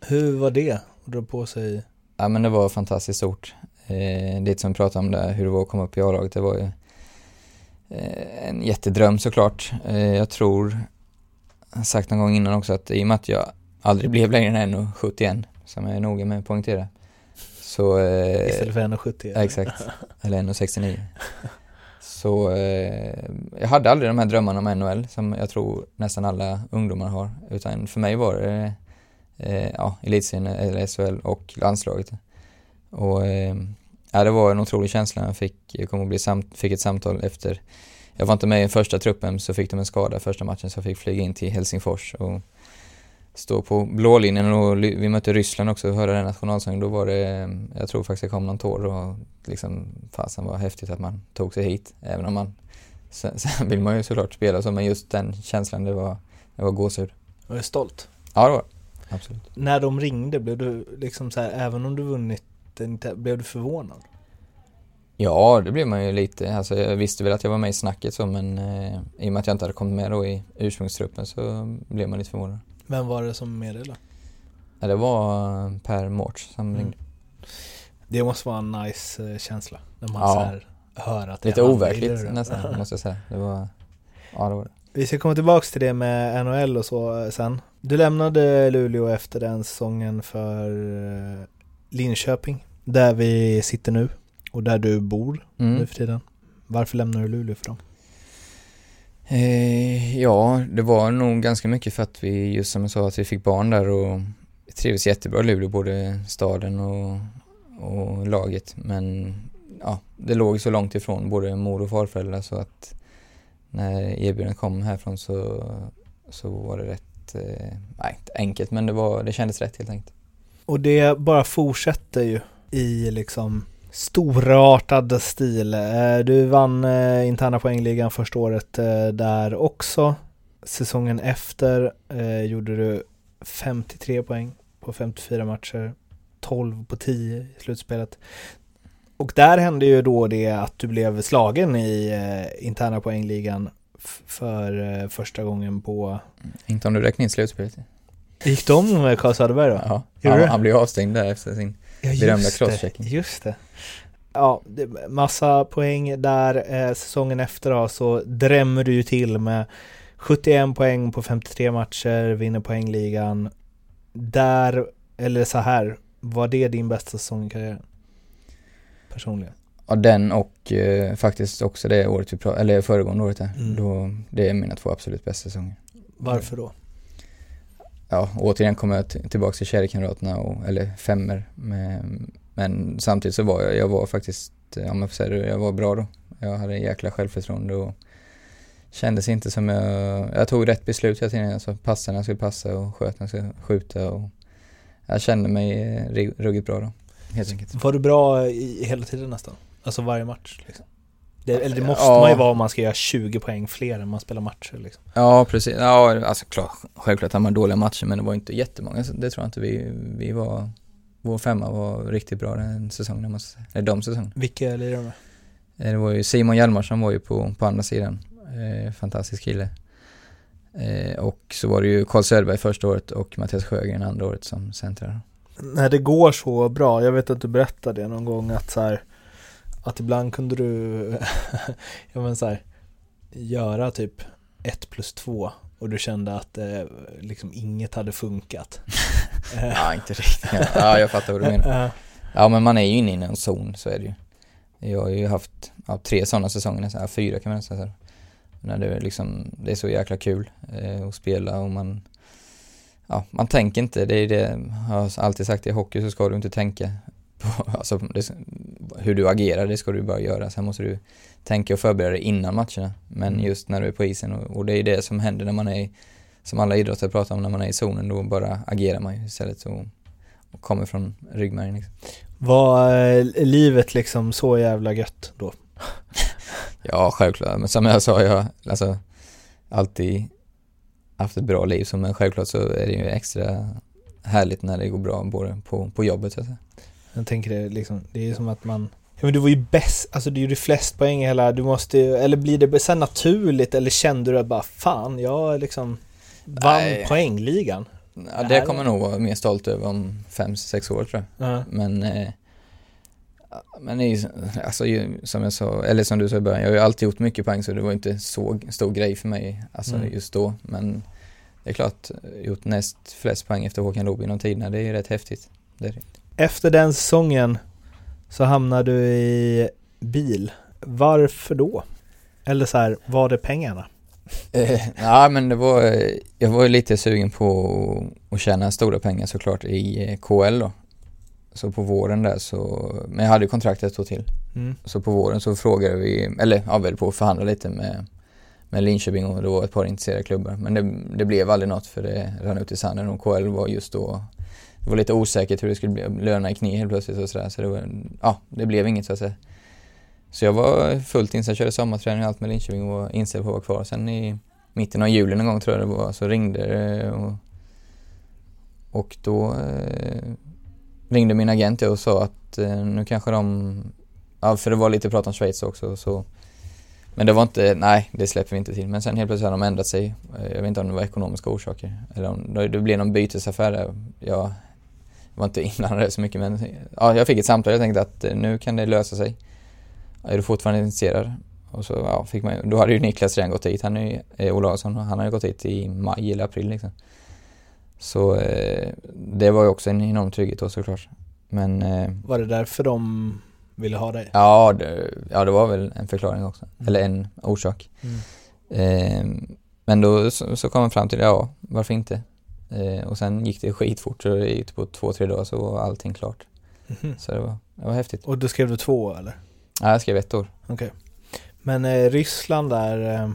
Hur var det att dra på sig? Ja men det var fantastiskt stort. Eh, lite som vi pratade om där, hur det var att komma upp i A-laget. Det var ju eh, en jättedröm såklart. Eh, jag tror, jag har sagt någon gång innan också att i och med att jag aldrig blev längre än 1,71 som jag är noga med att poängtera. Så... Eh, Istället för 1,70? Ja, exakt. Eller 1,69. Så eh, jag hade aldrig de här drömmarna om NHL som jag tror nästan alla ungdomar har. Utan för mig var det eh, ja, elitserien eller SHL och landslaget. Och eh, ja, det var en otrolig känsla. Jag fick, jag kom att bli samt, fick ett samtal efter, jag var inte med i första truppen så fick de en skada första matchen så jag fick flyga in till Helsingfors. Och stå på blå linjen och vi mötte Ryssland också och höra den nationalsången, då var det, jag tror faktiskt det kom någon tår och liksom, fasen var häftigt att man tog sig hit, även om man, sen, sen vill man ju såklart spela så, men just den känslan, det var, det var gåshud. Jag är stolt. Ja, det var. Absolut. När de ringde, blev du liksom så här, även om du vunnit, blev du förvånad? Ja, det blev man ju lite. Alltså, jag visste väl att jag var med i snacket så, men eh, i och med att jag inte hade kommit med då i ursprungstruppen så blev man lite förvånad. Vem var det som meddelade? Ja, det var eh, Per Mårts som Mm. ringde. Det måste vara en nice eh, känsla. När man Ja. så här hör att det Lite overkligt nästan, måste jag säga. Det var, ja det var det. Vi ska komma tillbaks till det med NHL och så eh, sen. Du lämnade Luleå efter den säsongen för Linköping, där vi sitter nu och där du bor nu Mm. för tiden. Varför lämnar du Luleå för dem? Eh, ja, det var nog ganska mycket för att vi, just som jag sa, att vi fick barn där och vi trivdes jättebra i Luleå, både staden och, och laget. Men ja, det låg så långt ifrån både mor och farföräldrar så att när erbjudandet kom härifrån så, så var det rätt, eh, nej inte enkelt men det, var, det kändes rätt helt enkelt. Och det bara fortsätter ju i liksom storartad stil. Eh, Du vann eh, interna poängligan första året eh, där också. Säsongen efter gjorde du 53 poäng på 54 matcher, 12 på 10 i slutspelet. Och där hände ju då det att du blev slagen i interna poängligan för första gången på... Inte om du räknar in slutspelet. Gick de med Karl Söderberg då? Ja, han, han blev avstängd där efter sin Ja, berömda crosschecking. just det. Ja, massa poäng där. Eh, säsongen efter då så drämmer du ju till med 71 poäng på 53 matcher, vinner poängligan. Där, eller så här, var det din bästa säsong i karriären? Personligen. Ja, den och eh, faktiskt också det året vi pratade, eller föregående året där. Mm. Då, det är mina två absolut bästa säsonger. Varför då? Ja, återigen kommer jag tillbaka till Kärlekamraterna och, eller femmer. Med, men samtidigt så var jag, jag var faktiskt, ja får säga det, jag var bra då. Jag hade en jäkla självförtroende och kändes inte som jag, jag tog rätt beslut hela tiden. Alltså passa när jag skulle passa och sköt när jag skulle skjuta och jag kände mig ruggigt bra då. Helt enkelt. Var du bra i hela tiden nästan? Alltså varje match liksom? Det, eller det måste Ja. man ju vara om man ska göra 20 poäng fler än man spelar matcher liksom. Ja, precis. Ja, alltså klart, självklart hade man dåliga matcher men det var inte jättemånga. Så det tror jag inte vi, vi var, vår femma var riktigt bra den säsongen, jag måste säga. Eller de säsongerna. Vilka lirar du med? Eh, Det var ju Simon Hjalmarsson var ju på, på andra sidan. Eh, fantastisk kille. Eh, och så var det ju Carl Söderberg första året och Mattias Sjögren andra året som centrar. när det går så bra, jag vet att du berättade det någon gång att så här, att ibland kunde du, ja men så här, göra typ ett plus två och du kände att eh, liksom inget hade funkat. Eh, Ja, inte riktigt. Ja, jag fattar vad du menar. eh, Ja, men man är ju inne i en zon, så är det ju. Jag har ju haft ja, tre sådana säsonger nästan, ja, fyra kan man nästan säga. När det liksom, det är så jäkla kul eh, att spela och man, ja, man tänker inte, det är det, jag har alltid sagt i hockey så ska du inte tänka alltså det, hur du agerar, det ska du bara göra. Sen måste du tänka och förbereda dig innan matcherna. Men Mm. just när du är på isen och, och det är det som händer när man är, som alla idrottare pratar om, när man är i zonen, då bara agerar man ju istället och, och kommer från ryggmärgen liksom. var eh, livet liksom så jävla gött då? Ja, självklart. Men som jag sa, jag har alltså alltid haft ett bra liv. Så men självklart så är det ju extra härligt när det går bra både på, på jobbet så att säga. Jag tänker det liksom, det är som att man Ja men du var ju bäst, alltså du gjorde flest poäng i hela, du måste ju, eller blir det sen naturligt eller kände du att bara fan, jag liksom vann Nej. poängligan? Ja, Det det kommer jag nog vara mer stolt över om fem, sex år tror jag. Ja. Men, eh, men det är ju, alltså ju, som jag sa, eller som du sa i början, jag har ju alltid gjort mycket poäng så det var inte så stor grej för mig, alltså Mm. just då. Men det är klart, gjort näst flest poäng efter Håkan Loob genom tiderna, det är ju rätt häftigt. Det är det. Efter den säsongen så hamnade du i bil. Varför då? Eller så här, var det pengarna? Eh, ja men det var, jag var ju lite sugen på att tjäna stora pengar såklart i eh, KL då. Så på våren där så, men jag hade ju kontrakt ett år till. Mm. Så på våren så frågade vi, eller ja väl på att förhandla lite med, med Linköping och det var ett par intresserade klubbar. Men det, det blev aldrig något för det rann ut i sanden och KL var just då det var lite osäkert hur det skulle bli, lönerna gick ner helt plötsligt och sådär så det var, ja, det blev inget så att säga. Så jag var fullt inställd, körde sommarträning och allt med Linköping och var inställd på att vara kvar. Sen i mitten av juli någon gång tror jag det var, så ringde det och, och då eh, ringde min agent och sa att eh, nu kanske de, ja för det var lite prat om Schweiz också så men det var inte, nej det släpper vi inte till. Men sen helt plötsligt har de ändrat sig. Eh, jag vet inte om det var ekonomiska orsaker. Eller om det blev någon bytesaffär där. Jag var inte inblandad så mycket men ja, jag fick ett samtal. Jag tänkte att eh, nu kan det lösa sig. Är du fortfarande intresserad? Och så ja, fick man Då hade ju Niklas redan gått hit. Han är ju, eh, Olausson, han hade gått hit i maj eller april liksom. Så eh, det var ju också en enorm trygghet då såklart. Men... Eh, var det därför de ville ha dig? Ja, det, ja, det var väl en förklaring också. Mm. Eller en orsak. Mm. Eh, men då så, så kom man fram till, ja, varför inte? Eh, och sen gick det skitfort, så gick på två, tre dagar så var allting klart. Mm. Så det var, det var häftigt. Och då skrev du två eller? Ja, jag skrev ett år. Okej. Okay. Men eh, Ryssland där, eh,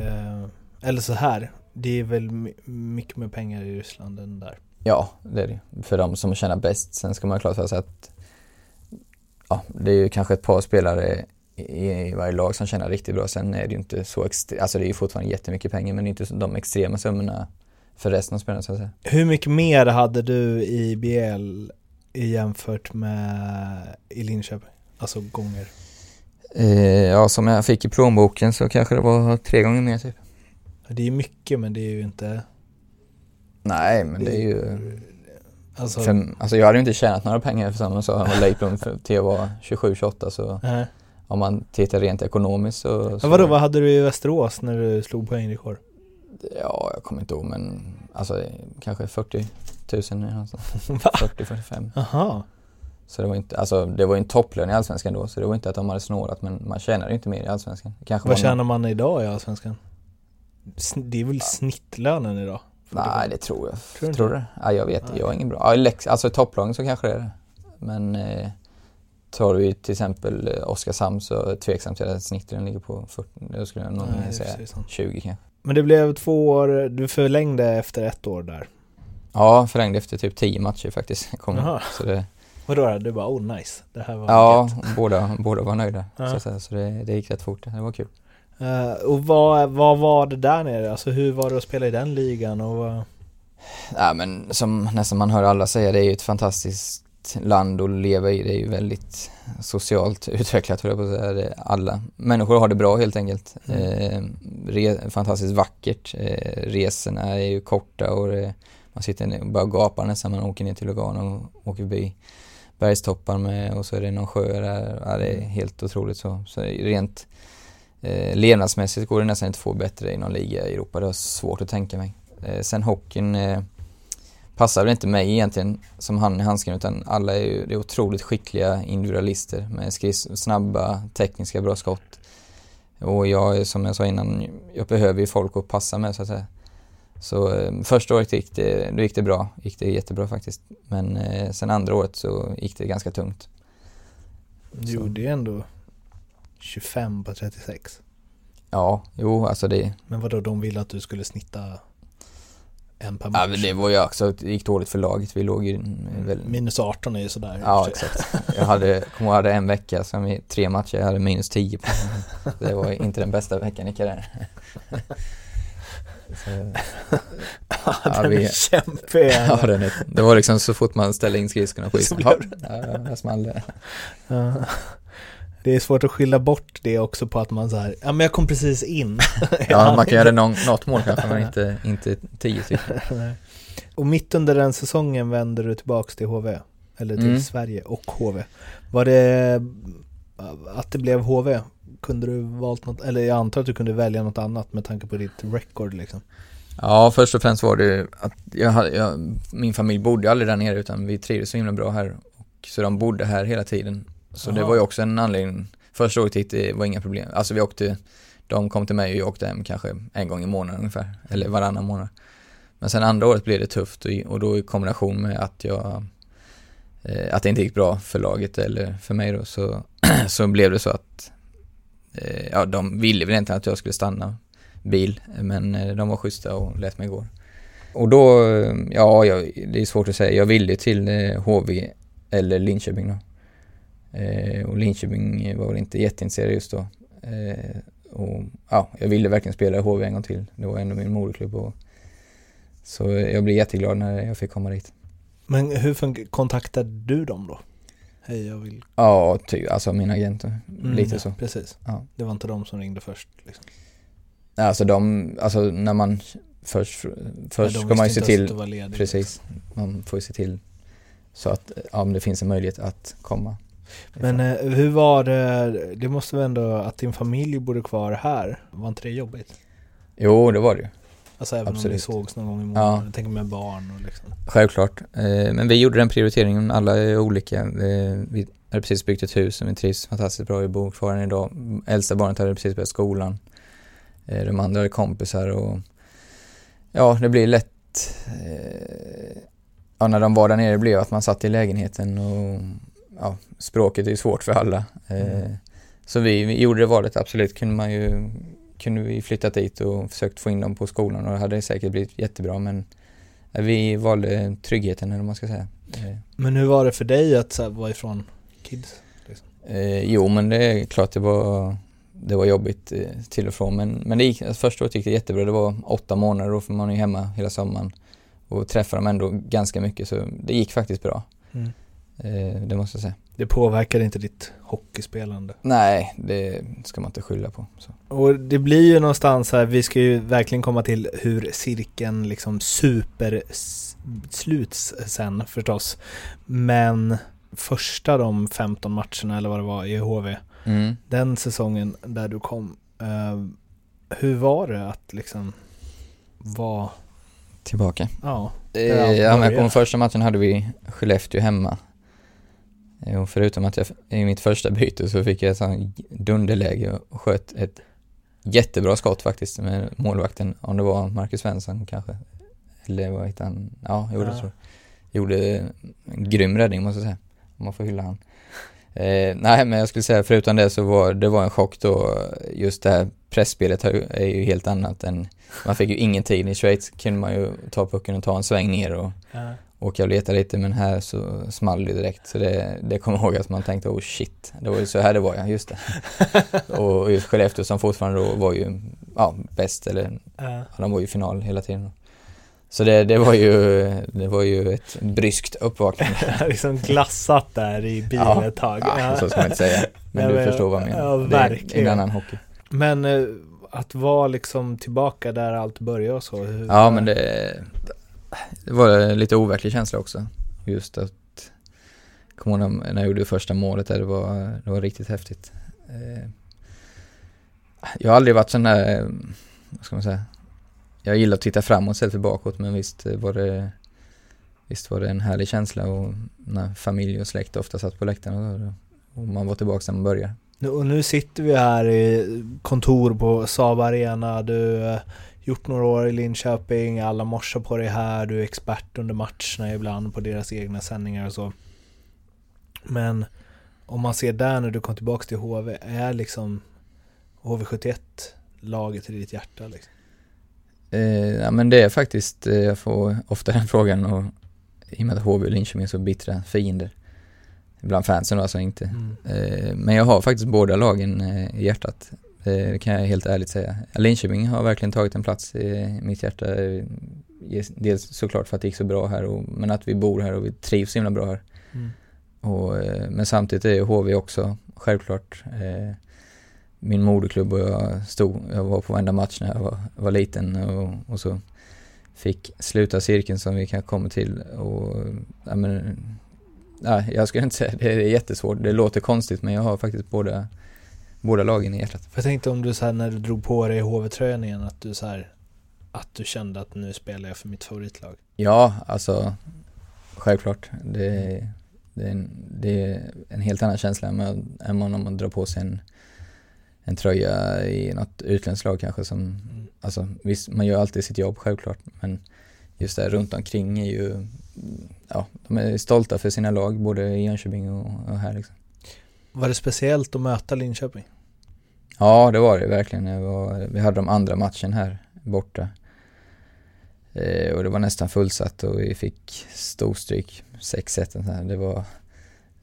eh, eller så här, det är väl mycket mer pengar i Ryssland än där? Ja, det är det. För de som tjänar bäst. Sen ska man ha klart för sig att ja, det är ju kanske ett par spelare i, i varje lag som tjänar riktigt bra. Sen är det ju inte så extremt, alltså det är ju fortfarande jättemycket pengar men det är inte de extrema summorna för resten av spelarna så att säga. Hur mycket mer hade du i BL jämfört med i Linköping? Alltså gånger? Eh, ja, som jag fick i plånboken så kanske det var tre gånger mer typ. Det är mycket men det är ju inte Nej men det är ju Alltså, för, alltså jag hade ju inte tjänat några pengar för samma sak med Leiplund till jag var 27-28 så äh. om man tittar rent ekonomiskt så, så Men vadå, vad hade du i Västerås när du slog poängrekord? Ja, jag kommer inte ihåg men alltså kanske 40 000 40-45 Jaha Så det var inte, alltså det var ju en topplön i Allsvenskan då så det var inte att de hade snålat men man tjänade inte mer i Allsvenskan kanske Vad tjänar man idag i Allsvenskan? Det är väl snittlönen idag? Nej, det tror jag. Tror, tror du Ja, jag vet Jag är ingen bra. Ja, alltså i topplagen så kanske det är det. Men eh, tar du till exempel eh, Oskarshamn så är jag tveksam till att snittet ligger på 40. Då skulle jag nog säga 20 kanske. Men det blev två år, du förlängde efter ett år där? Ja, förlängde efter typ 10 matcher faktiskt. Kom så det, Vadå då? Du bara oh nice, det här var Ja, båda, båda var nöjda. Så, så det, det gick rätt fort, det var kul. Uh, och vad, vad var det där nere? Alltså hur var det att spela i den ligan och vad... Ja men som nästan man hör alla säga, det är ju ett fantastiskt land att leva i. Det är ju väldigt socialt utvecklat höll jag på att säga. Det, alla människor har det bra helt enkelt. Mm. Eh, fantastiskt vackert. Eh, resorna är ju korta och det, man sitter ner och bara gapar nästan. Man åker ner till Lugano och åker förbi bergstoppar med och så är det någon sjö där. Ja, det är helt otroligt så. Så rent Eh, levnadsmässigt går det nästan inte att få bättre i någon liga i Europa. Det har svårt att tänka mig. Eh, sen hockeyn eh, passar väl inte mig egentligen som han i handsken utan alla är ju är otroligt skickliga individualister med skris, snabba, tekniska, bra skott. Och jag, som jag sa innan, jag behöver ju folk att passa med så att säga. Så eh, första året gick det, då gick det bra, gick det jättebra faktiskt. Men eh, sen andra året så gick det ganska tungt. Du gjorde ju ändå 25 på 36. Ja, jo alltså det... Men vadå, de ville att du skulle snitta en per match? Ja, men det var ju också, det gick dåligt för laget. Vi låg ju väl... Minus 18 är ju sådär. Ja, exakt. Jag hade, kom jag hade en vecka som i tre matcher, jag hade minus 10 på. Det var inte den bästa veckan i karriären. Så, ja, ja, den vi, är kämpig. Ja, den är, det var liksom så fort man ställde in skridskorna på isen. Ja, där small det. Är svårt att skilja bort det också på att man så här, ja men jag kom precis in. ja, man kan göra någon, något mål kanske, men inte, inte tio stycken. och mitt under den säsongen vänder du tillbaks till HV, eller till mm. Sverige och HV. Var det att det blev HV? Kunde du valt något, eller jag antar att du kunde välja något annat med tanke på ditt record liksom? Ja, först och främst var det att jag, jag, min familj bodde aldrig där nere utan vi trivdes så himla bra här. Och, så de bodde här hela tiden. Så Aha. det var ju också en anledning. Första året hit var inga problem. Alltså vi åkte, de kom till mig och jag åkte hem kanske en gång i månaden ungefär. Eller varannan månad. Men sen andra året blev det tufft och, då i kombination med att jag eh, att det inte gick bra för laget eller för mig då så, så blev det så att Eh, ja, de ville väl egentligen att jag skulle stanna bil, men eh, de var schyssta och lät mig gå. Och då, ja, jag, det är svårt att säga. Jag ville till HV eller Linköping då. Eh, och Linköping var väl inte jätteintresserad just då. Eh, och ja, jag ville verkligen spela i HV en gång till. Det var ändå min moderklubb och så jag blev jätteglad när jag fick komma dit. Men hur kontaktade du dem då? Hej, jag vill... Ja, ty, alltså min agent, Mm, lite ja, så. Precis. Ja. Det var inte de som ringde först liksom. Alltså de, alltså när man först, först Nej, ska man ju se till, ledig, precis, man får ju se till så att, ja men det finns en möjlighet att komma. Men eh, hur var det, det måste väl ändå, att din familj bodde kvar här, var inte det jobbigt? Jo, det var det ju. Alltså även om Absolut. ni sågs någon gång i Ja. månaden, jag tänker med barn och liksom. Självklart. Eh, Men vi gjorde den prioriteringen, alla är olika. Eh, Vi hade precis byggt ett hus och vi trivs fantastiskt bra, vi bor kvar än idag. Äldsta barnet hade precis börjat skolan. Eh, De andra hade kompisar och ja, det blir lätt eh, Ja, när de var där nere blev att man satt i lägenheten och ja, språket är ju svårt för alla. Eh, Mm. Så vi, vi gjorde det valet, absolut kunde man ju kunde vi flyttat dit och försökt få in dem på skolan och det hade säkert blivit jättebra men eh, vi valde tryggheten eller vad man ska säga. Eh, Men hur var det för dig att så här, vara ifrån kids? Eh, jo men det är klart det var, det var jobbigt eh, till och från men, men det gick, alltså, första året gick det jättebra. Det var åtta månader och man är hemma hela sommaren och träffar dem ändå ganska mycket så det gick faktiskt bra. Mm. Eh, det måste jag säga. Det påverkade inte ditt hockeyspelande? Nej, det ska man inte skylla på. Så. Och det blir ju någonstans här, vi ska ju verkligen komma till hur cirkeln liksom super sluts sen förstås. Men första de 15 matcherna eller vad det var i HV, Mm. den säsongen där du kom, eh, hur var det att liksom vara, Tillbaka. ja, Eh, ja, men på första matchen hade vi Skellefteå hemma. Och förutom att jag i mitt första byte så fick jag ett sånt dunderläge och sköt ett jättebra skott faktiskt med målvakten, om det var Marcus Svensson kanske. Eller vad heter han? Ja, jo det Ja. tror jag. Gjorde en grym räddning måste jag säga, om man får hylla han. Eh, nej men jag skulle säga förutom det så var det var en chock då, just det här pressspelet är ju helt annat än, man fick ju ingen tid. I Schweiz kunde man ju ta pucken och ta en sväng ner och åka och leta lite men här så small det direkt. Så det, det kommer jag ihåg att man tänkte oh shit, det var ju så här det var ja, just det. och just Skellefteå som fortfarande då var ju, ja, bäst eller, ja, de var ju final hela tiden. Så det, det var ju, det var ju ett bryskt uppvaknande. liksom glassat där i bilen ett tag. Ja, så ska man inte säga. Men Ja, du men- förstår vad jag menar. ja, det är verkligen. en annan hockey. Men eh, att vara liksom tillbaka där allt börjar och så. Hur, Ja men det, det var en lite overklig känsla också. Just att, kommer ihåg när jag gjorde första målet där, det var, det var riktigt häftigt. Eh, jag har aldrig varit sån där, eh, vad ska man säga, jag gillar att titta framåt istället för bakåt men visst eh, var det, visst var det en härlig känsla och när familj och släkt ofta satt på läktaren och, och man var tillbaka när man började. Och nu sitter vi här i kontor på Saab Arena. Du gjort några år i Linköping, alla morsar på dig här, du är expert under matcherna ibland på deras egna sändningar och så. Men om man ser där när du kom tillbaka till HV, är liksom HV71 laget i ditt hjärta liksom? Eh, ja men det är faktiskt, eh, jag får ofta den frågan och i och med att HV och Linköping är så bittra fiender. Bland fansen då alltså inte. Mm. Eh, men jag har faktiskt båda lagen eh, i hjärtat. Eh, det kan jag helt ärligt säga. Linköping har verkligen tagit en plats i mitt hjärta. Eh, Dels såklart för att det gick så bra här och, men att vi bor här och vi trivs så himla bra här. Mm. Och, eh, men samtidigt är HV också självklart eh, min moderklubb och jag stod, jag var på varenda match när jag var, var liten och, och så fick sluta cirkeln som vi kan komma till och ja, men, ja, jag skulle inte säga det är jättesvårt, det låter konstigt men jag har faktiskt båda, båda lagen i hjärtat. Jag tänkte om du så här när du drog på dig HV-tröjan igen, att du så här att du kände att nu spelar jag för mitt favoritlag. Ja, alltså självklart. Det, det, är, en, det är en helt annan känsla än än man om man drar på sig en, en tröja i något utländskt lag kanske som, Mm. alltså visst man gör alltid sitt jobb självklart men just det runt omkring är ju, ja de är stolta för sina lag både i Jönköping och, och här liksom. Var det speciellt att möta Linköping? Ja, det var det verkligen. Var, vi hade de andra matchen här borta. Eh, och det var nästan fullsatt och vi fick storstryk, 6-1. så här. Det var,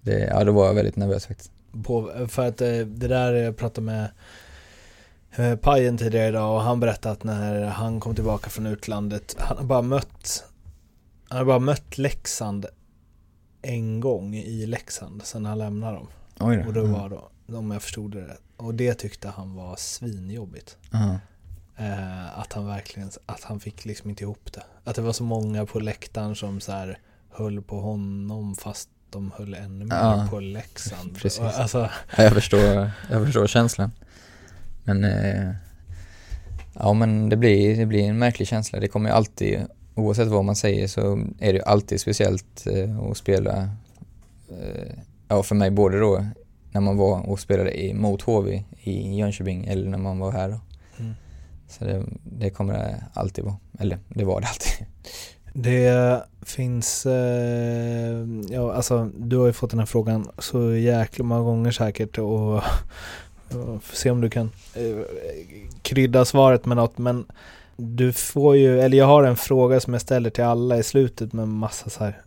det, ja då var jag väldigt nervös faktiskt. På, för att eh, det där jag pratade med eh, Pajen tidigare idag och han berättade att när han kom tillbaka från utlandet, han har bara mött Han har bara mött Leksand en gång i Leksand sen han lämnade dem. Oj då. Och det Mm. var då, om jag förstod det rätt. Och det tyckte han var svinjobbigt. Eh, att han verkligen, att han fick liksom inte ihop det. Att det var så många på läktaren som så här höll på honom fast de höll ännu mer Ja, på Leksand. precis. Alltså, Ja, Jag förstår, jag förstår känslan. Men, eh, ja men det blir, det blir en märklig känsla. Det kommer ju alltid, oavsett vad man säger så är det ju alltid speciellt eh, att spela, eh, ja för mig både då när man var och spelade i, mot HV i Jönköping eller när man var här då. Mm. Så det, det kommer det alltid vara, eller det var det alltid. Det finns, eh, ja alltså du har ju fått den här frågan så jäkla många gånger säkert och, och se om du kan eh, krydda svaret med något men du får ju, eller jag har en fråga som jag ställer till alla i slutet med massa så här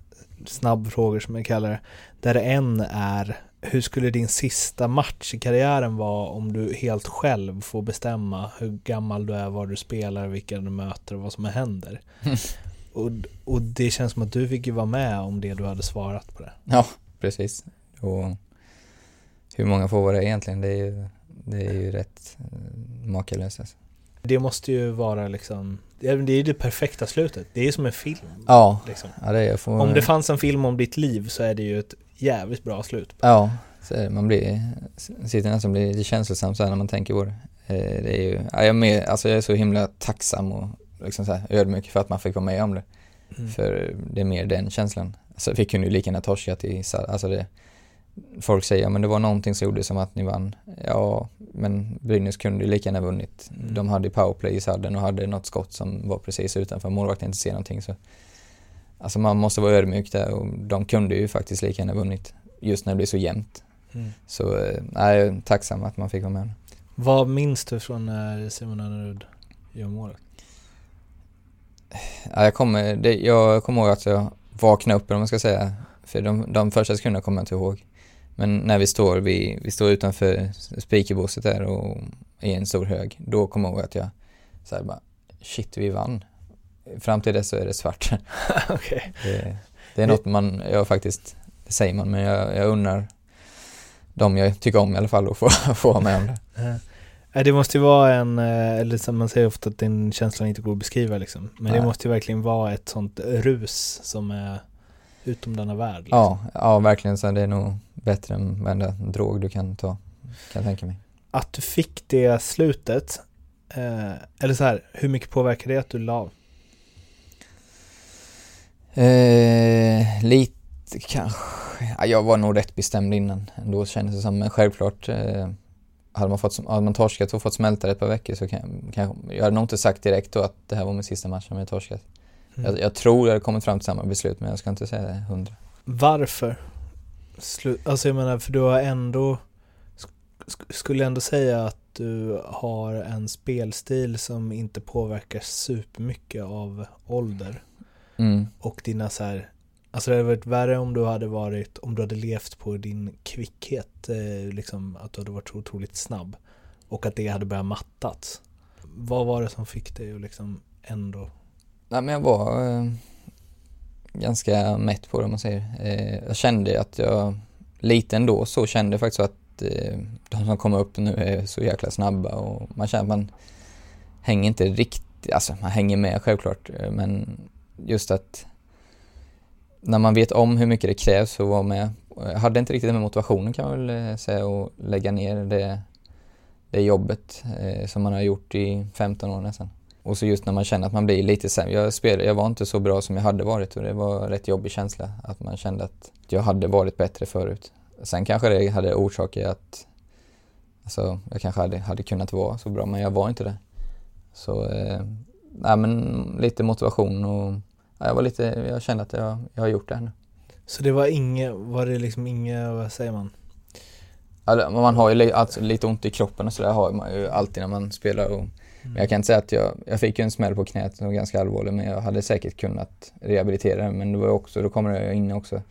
snabbfrågor som jag kallar det. Där en är, hur skulle din sista match i karriären vara om du helt själv får bestämma hur gammal du är, var du spelar, vilka du möter och vad som händer? Och, och det känns som att du fick ju vara med om det du hade svarat på det. Ja, precis. Och hur många får vara egentligen? Det är ju, det är ju rätt eh, makalöst alltså. Det måste ju vara liksom, det är ju det perfekta slutet. Det är som en film. Ja, Liksom. ja det är får, Om det fanns en film om ditt liv så är det ju ett jävligt bra slut. Ja, det. man blir, sitter nästan blir lite känslosam så när man tänker på det. Eh, Det är ju, ja, jag, är med, alltså jag är så himla tacksam och liksom så här ödmjuk för att man fick vara med om det. Mm. För det är mer den känslan. Alltså vi kunde ju lika gärna torskat i, alltså det, folk säger men det var någonting som gjorde som att ni vann. Ja, men Brynäs kunde ju lika gärna vunnit. Mm. De hade powerplay i sadden och hade något skott som var precis utanför målvakten inte ser någonting så. Alltså man måste vara ödmjuk där och de kunde ju faktiskt lika gärna vunnit. Just när det blir så jämnt. Mm. Så eh, nej, jag är tacksam att man fick vara med. Vad minns du från när Simon Önnerud gör målet? Ja, jag, kommer, det, jag kommer ihåg att jag vaknade upp, om man ska säga. För de, de första sekunderna kommer jag inte ihåg. Men när vi står, vi, vi står utanför speakerbåset där och i en stor hög. Då kommer jag ihåg att jag så här bara, shit vi vann. Fram till dess så är det svart. Okej. Det, det är något man, jag faktiskt, det säger man, men jag, jag unnar de jag tycker om i alla fall att få, få vara med om det. Det måste ju vara en, eh, eller som man säger ofta att den känslan inte går att beskriva liksom. Men det Nej. måste ju verkligen vara ett sånt rus som är utom denna värld. Liksom. Ja, ja verkligen så det är nog bättre än varenda drog du kan ta, kan jag tänka mig. Att du fick det slutet, eh, eller så här, hur mycket påverkade det att du la av? Eh, lite kanske, ja, jag var nog rätt bestämd innan ändå kändes det som, men självklart eh, hade man, fått, hade man torskat och fått smälta det ett par veckor så kan, kanske, jag hade nog inte sagt direkt då att det här var min sista match om jag torskat. Mm. Jag, jag tror jag hade kommit fram till samma beslut men jag ska inte säga det hundra. Varför? Slu- alltså jag menar, för du har ändå, sk- sk- skulle ändå säga att du har en spelstil som inte påverkar supermycket av ålder. Mm. Och dina så här, alltså det hade varit värre om du hade varit, om du hade levt på din kvickhet, eh, liksom att du hade varit så otroligt snabb. Och att det hade börjat mattats. Vad var det som fick dig att liksom ändå, Nej men jag var eh, ganska mätt på det om man säger. Eh, jag kände att jag, lite ändå så kände jag faktiskt att eh, de som kommer upp nu är så jäkla snabba och man känner att man hänger inte riktigt, alltså man hänger med självklart eh, men just att när man vet om hur mycket det krävs för att vara med. Jag hade inte riktigt den motivationen kan man väl eh, säga och lägga ner det, det jobbet eh, som man har gjort i 15 år nästan. Och så just när man känner att man blir lite sämre. Jag, spelade, jag var inte så bra som jag hade varit och det var en rätt jobbig känsla att man kände att jag hade varit bättre förut. Sen kanske det hade orsakat att alltså, jag kanske hade, hade kunnat vara så bra men jag var inte det. Så, eh, nej men lite motivation och ja, jag var lite, jag kände att jag, jag har gjort det här nu. så det var inget, var det liksom inget, vad säger man? Alltså, man har ju li, alltså, lite ont i kroppen och sådär har man ju alltid när man spelar. Och, Mm. Men jag kan inte säga att jag, jag fick en smäll på knät som var ganska allvarlig men jag hade säkert kunnat rehabilitera det. Men det var också, då kommer det in också.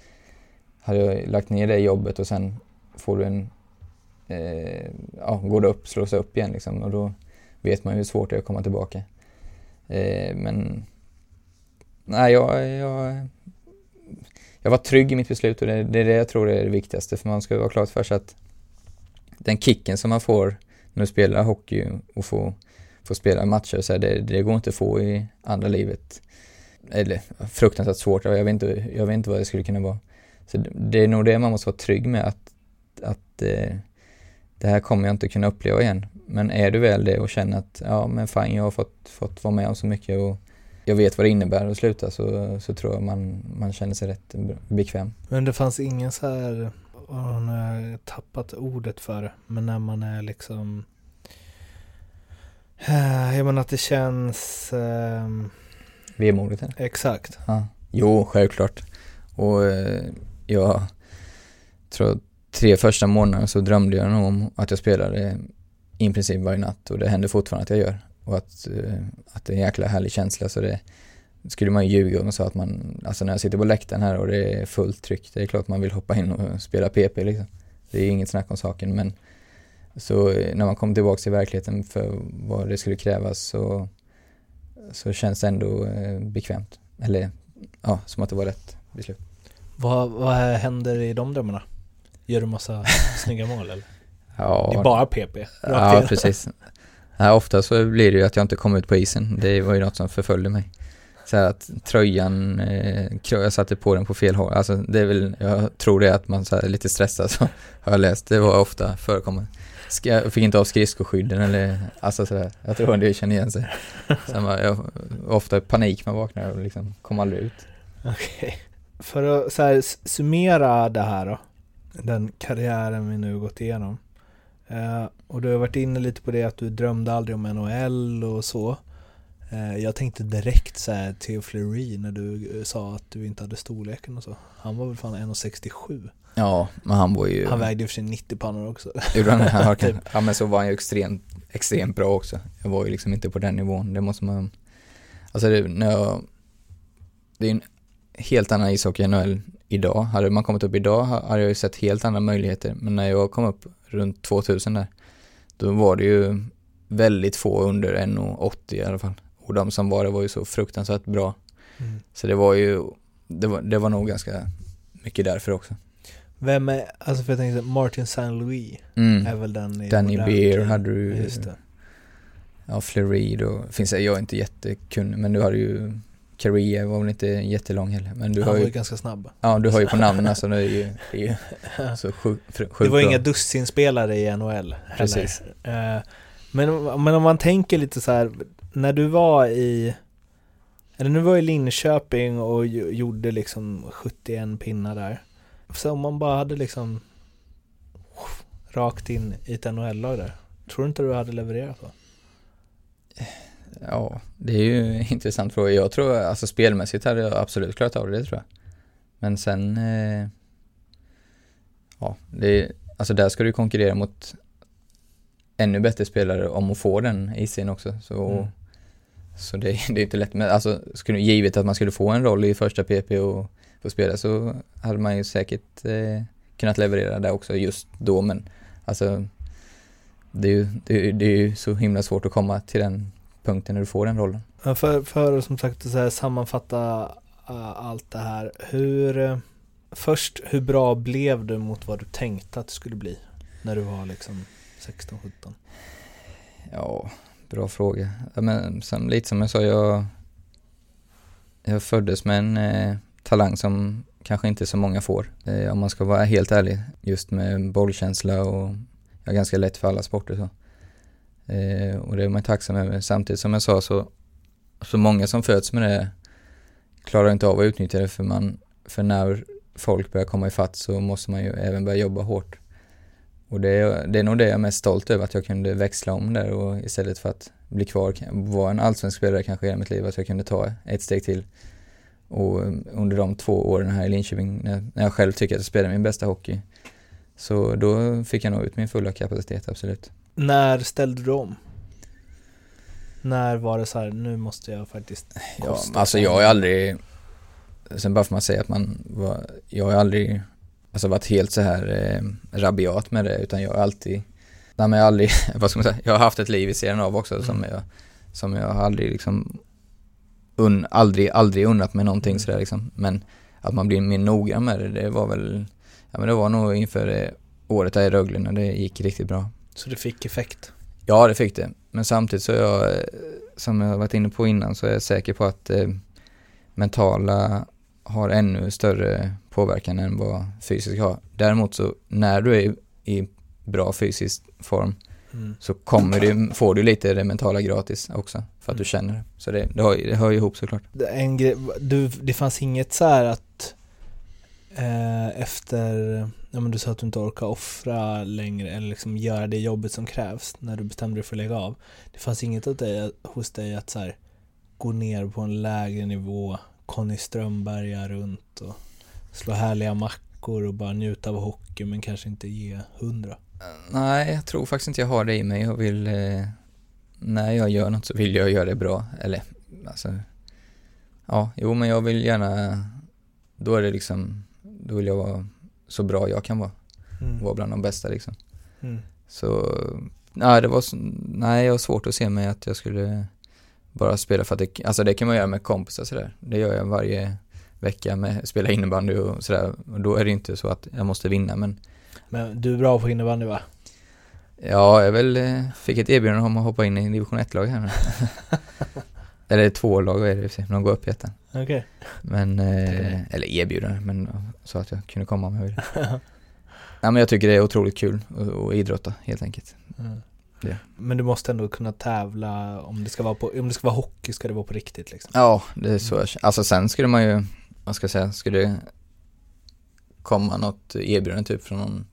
Hade jag lagt ner det jobbet och sen får du en, eh, ja, går det upp, slås upp igen liksom och då vet man ju hur svårt det är att komma tillbaka. Eh, men nej, jag, jag, jag var trygg i mitt beslut och det, det är det jag tror är det viktigaste för man ska vara klart för sig att den kicken som man får när du spelar hockey och får, få spela matcher, så här, det, det går inte att få i andra livet. Eller fruktansvärt svårt, jag vet inte, jag vet inte vad det skulle kunna vara. Så det, det är nog det man måste vara trygg med att, att eh, det här kommer jag inte kunna uppleva igen. Men är du väl det och känner att ja men fan jag har fått, fått vara med om så mycket och jag vet vad det innebär att sluta så, så tror jag man, man känner sig rätt bekväm. Men det fanns ingen så här, oh, nu har jag eh, tappat ordet för men när man är liksom jag menar att det känns eh, Vemodigt? Exakt. Ja. Jo, självklart. Och eh, jag tror tre första månaderna så drömde jag nog om att jag spelade i princip varje natt och det händer fortfarande att jag gör. Och att, eh, att det är en jäkla härlig känsla så det skulle man ju ljuga om och sa att man, alltså när jag sitter på läktaren här och det är fullt tryck, det är klart man vill hoppa in och spela PP liksom. Det är inget snack om saken men så eh, när man kommer tillbaka till verkligheten för vad det skulle krävas så, så känns det ändå eh, bekvämt. Eller ja, som att det var rätt beslut. Vad, vad händer i de drömmarna? Gör du massa snygga mål eller? Ja, Det är bara PP? Ja, precis. Ja, ofta så blir det ju att jag inte kommer ut på isen. Det var ju något som förföljde mig. Så här att tröjan, eh, jag satte på den på fel håll. Alltså det är väl, jag tror det är att man så är lite stressad så har jag läst. Det var ofta förekommande. Jag fick inte av skridskoskydden eller alltså sådär. Jag tror det känner igen sig. Sen var jag, ofta panik man vaknar och liksom kom aldrig ut. Okej. Okay. För att så här, summera det här då. Den karriären vi nu gått igenom. Uh, och du har varit inne lite på det att du drömde aldrig om NHL och så. Uh, jag tänkte direkt så här Theo Fleury när du sa att du inte hade storleken och så. Han var väl fan 1,67? Ja, men han var ju... Han vägde ju för sig 90 pannor också. Han typ. Ja men så var han ju extremt, extremt bra också. Jag var ju liksom inte på den nivån, det måste man... Alltså det, när jag... Det är en helt annan ishockey än NHL idag. Hade man kommit upp idag hade jag ju sett helt andra möjligheter. Men när jag kom upp runt 2000 där, då var det ju väldigt få under 1,80 i alla fall. Och de som var det var ju så fruktansvärt bra. Mm. Så det var ju, det var, det var nog ganska mycket därför också. Vem är, alltså för jag tänkte Martin Saint Louis mm. är väl den i Danny Beer hade du Just det. Ja, Fleury då, finns jag är inte jättekunnig men du har ju Carrea var väl inte jättelång heller. Men du Han har var ju, ganska snabb. Ja, du har ju på namnen alltså, det är ju, det är ju så sjukt sjuk Det var bra. inga dussinspelare i NHL heller. Precis. Uh, men, men om man tänker lite så här, när du var i eller nu var i Linköping och gjorde liksom 71 pinnar där. Så om man bara hade liksom rakt in i ett NHL-lag där. Tror du inte du hade levererat då? Ja, det är ju en intressant fråga. Jag tror, alltså spelmässigt hade jag absolut klarat av det, det tror jag. Men sen, eh, ja, det, alltså där ska du konkurrera mot ännu bättre spelare om att få den isen också. Så, mm. så det, det är inte lätt. Men alltså, skulle, givet att man skulle få en roll i första PP och få spela så hade man ju säkert eh, kunnat leverera där också just då. Men alltså, det är ju, det, det är ju så himla svårt att komma till den punkten när du får den rollen. För, för som sagt så här, sammanfatta uh, allt det här. Hur, först, hur bra blev du mot vad du tänkte att det skulle bli? När du var liksom 16-17? Ja, bra fråga. Men som, lite som jag sa, jag, jag föddes med en eh, talang som kanske inte så många får. Eh, om man ska vara helt ärlig. Just med bollkänsla och jag är ganska lätt för alla sporter så. Eh, och det är man tacksam över. Samtidigt som jag sa så, så många som föds med det klarar inte av att utnyttja det för man, för när folk börjar komma ifatt så måste man ju även börja jobba hårt. Och det är, det är nog det jag är mest stolt över, att jag kunde växla om där och istället för att bli kvar, vara en allsvensk spelare kanske i hela mitt liv, att jag kunde ta ett steg till. Och under de två åren här i Linköping, när jag själv tycker att jag spelade min bästa hockey, Så då fick jag nog ut min fulla kapacitet, absolut. När ställde du om? När var det så här, nu måste jag faktiskt Ja, alltså jag har aldrig, sen bara får man säga att man var, jag har aldrig, alltså varit helt så här eh, rabiat med det, utan jag har alltid, nej men jag har aldrig, vad ska man säga, jag har haft ett liv i sidan av också som Mm. jag, som jag aldrig liksom, un, aldrig, aldrig unnat mig någonting sådär liksom, men att man blir mer noggrann med det, det var väl, ja men det var nog inför eh, året där i Rögle när det gick riktigt bra. Så det fick effekt? Ja, det fick det. Men samtidigt så är jag, eh, som jag varit inne på innan, så är jag säker på att eh, mentala har ännu större påverkan än vad fysiska har. Däremot så när du är i bra fysisk form Mm. så kommer du, får du lite det mentala gratis också för att du Mm. känner det. Så det, det, har, det hör ju ihop såklart. Det- En grej, du, det fanns inget så här att eh, efter, ja men du sa att du inte orkar offra längre eller liksom göra det jobbet som krävs när du bestämde dig för att lägga av. Det fanns inget åt dig, hos dig att så här, gå ner på en lägre nivå, Conny Strömberga runt och slå härliga mackor och bara njuta av hockey men kanske inte ge hundra. Nej, jag tror faktiskt inte jag har det i mig. Jag vill, eh, när jag gör något så vill jag göra det bra. Eller, alltså, ja, jo men jag vill gärna, då är det liksom, då vill jag vara så bra jag kan vara. Mm. Vara bland de bästa liksom. Mm. Så, nej det var, nej jag har svårt att se mig att jag skulle bara spela för att det, alltså det kan man göra med kompisar sådär. Det gör jag varje vecka med, spela innebandy och sådär. Och då är det inte så att jag måste vinna men Men du är bra på innebandy va? Ja, jag väl eh, fick ett erbjudande om att hoppa in i division 1-lag här nu. Eller två lag är det i och för sig, de går upp i ettan. Okej. Men, eh, eller erbjudande, men så att jag kunde komma om jag ville. Nej men jag tycker det är otroligt kul att, idrotta helt enkelt. Mm. Ja. Men du måste ändå kunna tävla, om det ska vara på, om det ska vara hockey ska det vara på riktigt liksom. Ja, det är så jag. Alltså sen skulle man ju, vad ska jag säga, skulle det komma något erbjudande typ från någon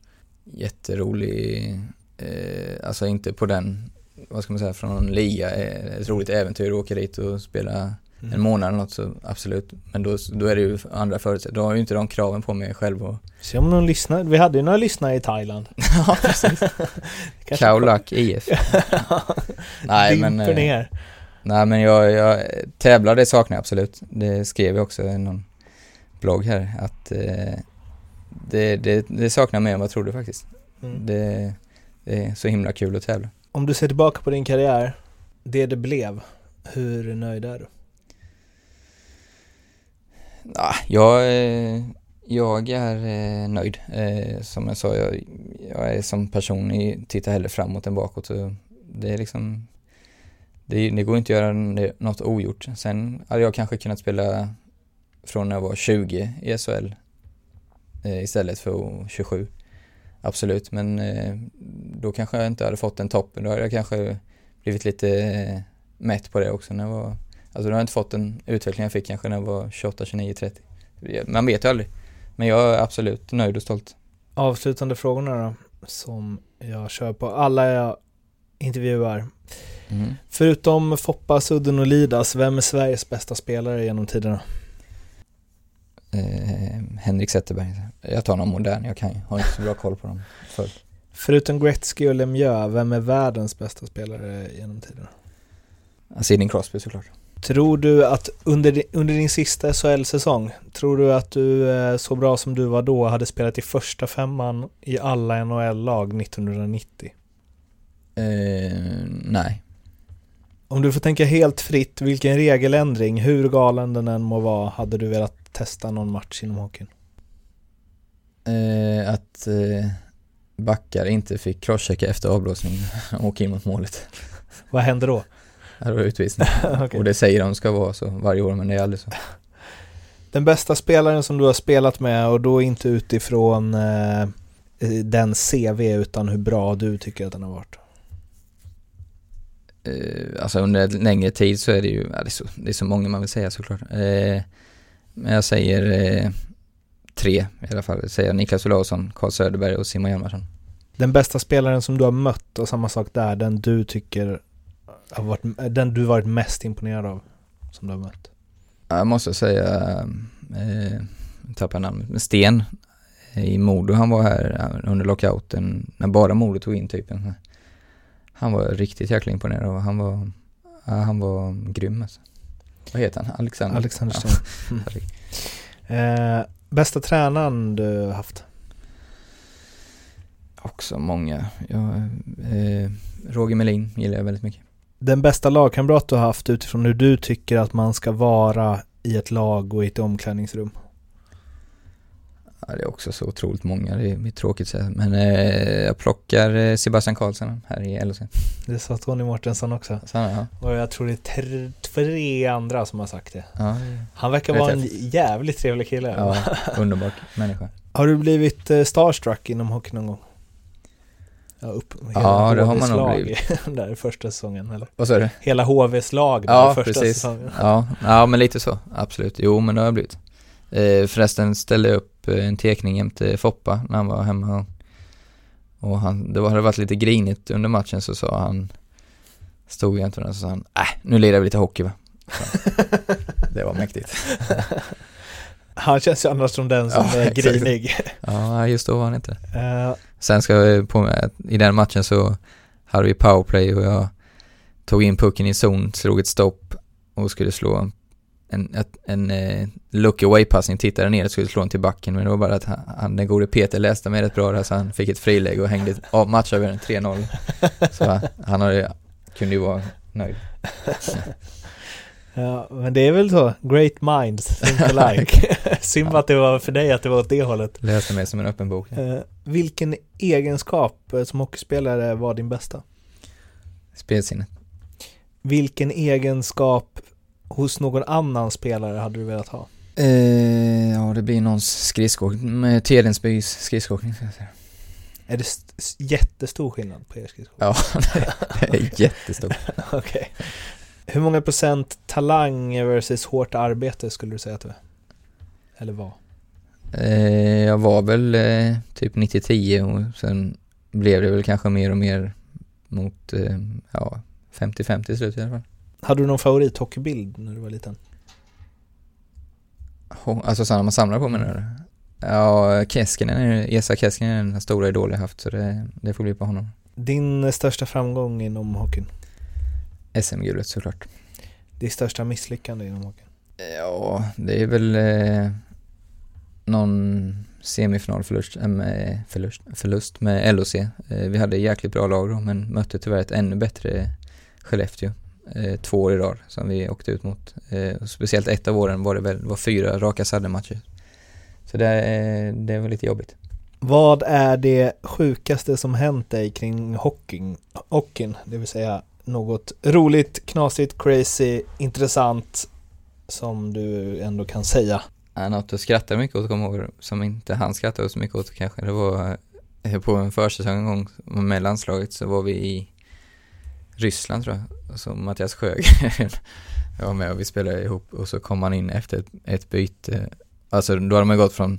jätterolig, eh, alltså inte på den, vad ska man säga, från någon liga, eh, ett roligt äventyr och åka dit och spela Mm. en månad eller något så absolut. Men då, då är det ju andra förutsättningar. Då har ju inte de kraven på mig själv och Se om någon lyssnar, vi hade ju några lyssnare i Thailand. Ja, precis. Kaulak IF. Nej men, eh, ner. nej men jag, jag tävlar det saknar jag absolut. Det skrev jag också i någon blogg här att eh, det, det, det saknar mer än vad jag trodde faktiskt. Mm. Det, det är så himla kul att tävla. Om du ser tillbaka på din karriär, det det blev, hur nöjd är du? Ja, jag, eh, jag är eh, nöjd. Eh, Som jag sa, jag, jag är som person, i- tittar hellre framåt än bakåt. Så det är liksom, det, det går inte att göra något ogjort. Sen hade jag kanske kunnat spela från när jag var 20 i SHL istället för 27. Absolut, men eh, då kanske jag inte hade fått den toppen. Då hade jag kanske blivit lite eh, mätt på det också när jag var Alltså då har jag inte fått den utveckling jag fick kanske när jag var 28, 29, 30. Man vet ju aldrig. Men jag är absolut nöjd och stolt. Avslutande frågorna då, som jag kör på alla jag intervjuar. Mm. Förutom Foppa, Sudden och Lidas, vem är Sveriges bästa spelare genom tiderna? Eh, Henrik Zetterberg. Jag tar någon modern, jag kan ju. Har inte så bra koll på dem. För. Förutom Gretzky och Lemieux, vem är världens bästa spelare genom tiderna? Sidney Crosby såklart. Tror du att under, di- under din sista SHL-säsong, tror du att du eh, så bra som du var då hade spelat i första femman i alla NHL-lag 1990? Eh, nej. Om du får tänka helt fritt, vilken regeländring, hur galen den än må vara, hade du velat testa någon match inom hockeyn? Eh, att eh, backar inte fick crosschecka efter avblåsning och åka in mot målet. Vad händer då? Det var utvisning. Okej. Och det säger de ska vara så varje år, men det är aldrig så. Den bästa spelaren som du har spelat med och då inte utifrån eh, den CV utan hur bra du tycker att den har varit. eh, alltså under en längre tid så är det ju, ja, det, är så, det är så många man vill säga såklart. Eh, men jag säger eh, tre i alla fall. Jag säger Niklas Olausson, Carl Söderberg och Simon Hjalmarsson. Den bästa spelaren som du har mött och samma sak där, den du tycker har varit, den du varit mest imponerad av som du har mött. Ja, Jag måste säga, eh, tappar namnet, Sten i Modo. Han var här eh, under lockouten när bara Modo tog in typen. Han var riktigt jäkla imponerad och han var, han var grym alltså. Vad heter han? Alexander? Alexander Ja. Mm. Eh, bästa tränaren du haft? Också många. Ja, eh, Roger Melin gillar jag väldigt mycket. Den bästa lagkamrat du har haft utifrån hur du tycker att man ska vara i ett lag och i ett omklädningsrum? Ja, det är också så otroligt många, det är, tråkigt att säga. Men eh, jag plockar eh, Sebastian Karlsson här i LHC. Det sa Tony Mårtensson också. Så, ja, Och jag tror det är tre, tre andra som har sagt det. ja, Han verkar vara en jävligt trevlig kille. ja, underbar människa. Har du blivit eh, starstruck inom hockey någon gång? Ja, upp, Ja, det har man nog blivit. där första säsongen eller? Vad sa du? Hela HVs lag Ja, första precis. säsongen. Ja, ja, men lite så. Absolut. Jo, men det har jag blivit. Eh, förresten ställde jag upp eh, en tekning jämte Foppa när han var hemma. Och, han, det hade varit lite grinigt under matchen så sa han, stod jämte honom och så sa han, äh, nu lirar vi lite hockey va. Så, det var mäktigt. Han känns ju annars som den som Ja, är exakt. grinig. Ja, just då var han inte. Eh, Sen ska jag på att i den matchen så hade vi powerplay och jag tog in pucken i zon, slog ett stopp och skulle slå en, en, ett- en, eh, look away-passning, tittade ner och skulle slå den till backen men det var bara att han, den gode Peter läste mig rätt bra där så han fick ett frilägg och hängde av matchavgöraren 3-0. Så han- hade, kunde ju vara nöjd. ja, men det är väl så, great minds think alike. Synd att det var för dig att det var åt det hållet. Läste mig som en öppen bok. Eh, vilken egenskap eh, som hockeyspelare var din bästa? Spelsinnet. Vilken egenskap hos någon annan spelare hade du velat ha? Eh, ja, det blir någons skridskoåkning, med Tedensbys skridskoåkning ska jag säga. Är det jättestor skillnad på er skridskor? Ja, det är jättestort. Okej. Hur många procent talang versus hårt arbete skulle du säga att du är? Eller var? Eh, jag var väl eh, typ 90-10 och sen blev det väl kanske mer och mer mot, eh, ja, 50-50 i slutet i alla fall. Hade du någon favorithockeybild när du var liten? Alltså sådana man samlar på menar du? Ja, Keskinen, är- Esa Keskinen är den stora idol jag haft så det, det får bli på honom. Din största framgång inom hockeyn? SM-guldet såklart. Ditt största misslyckande inom hockeyn? Ja, det är väl eh, någon semifinalförlust äh, med, förlust, förlust med LOC. Eh, vi hade jäkligt bra lag då, men mötte tyvärr ett ännu bättre Skellefteå. Eh, två år i rad som vi åkte ut mot. Eh, speciellt ett av åren var det väl var fyra raka saddelmatcher. Så det, eh, det var lite jobbigt. Vad är det sjukaste som hänt dig kring hockeyn? hockeyn? Det vill säga något roligt, knasigt, crazy, intressant som du ändå kan säga. Ja, något jag skrattade mycket åt, kommer ihåg, som inte han skrattade så mycket åt kanske, det var eh, på en försäsong en gång med landslaget så var vi i Ryssland tror jag, så Mattias Sjögren jag var med och vi spelade ihop och så kom han in efter ett, ett byte, alltså då hade man gått från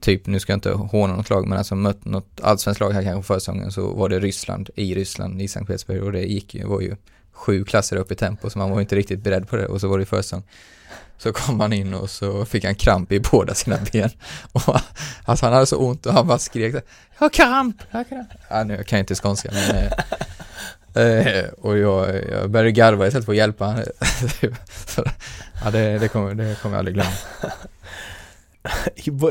typ, nu ska jag inte håna något lag, men alltså mött något allsvenskt lag här kanske på försäsongen så var det Ryssland, i Ryssland, i Sankt Petersburg och det gick ju, var ju sju klasser upp i tempo så man var ju inte riktigt beredd på det och så var det försäsong. Så kom han in och så fick han kramp i båda sina ben. Och alltså han hade så ont och han bara skrek så här, Jag har kramp, jag har kramp. Ja, nu kan jag inte skånska men eh, eh, Och jag, jag började garva istället för att hjälpa honom. Ja, det, det, kommer, det kommer jag aldrig glömma.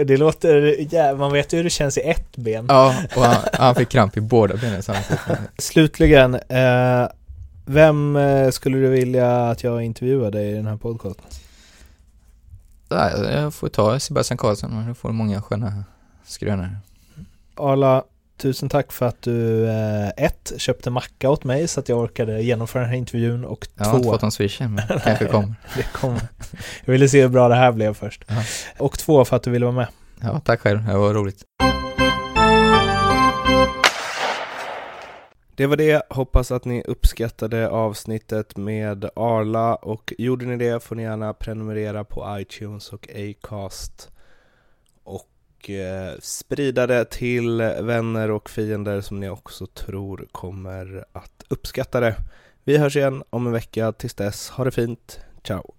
Det låter, ja, man vet ju hur det känns i ett ben. Ja, och han, han fick kramp i båda benen samtidigt. Slutligen, eh, vem eh, skulle du vilja att jag intervjuade i den här podcasten? Nej, jag får ta Sebastian Karlsson, du får många sköna skrönor. Arla, tusen tack för att du eh, ett, köpte macka åt mig så att jag orkade genomföra den här intervjun och Jag har inte två, fått någon swish än, men kanske kommer. det kommer. Jag ville se hur bra det här blev först. Ja. Och två, för att du ville vara med. Ja, tack själv, det var roligt. Det var det, hoppas att ni uppskattade avsnittet med Arla och gjorde ni det får ni gärna prenumerera på iTunes och Acast och eh, sprida det till vänner och fiender som ni också tror kommer att uppskatta det. Vi hörs igen om en vecka, tills dess, ha det fint, ciao!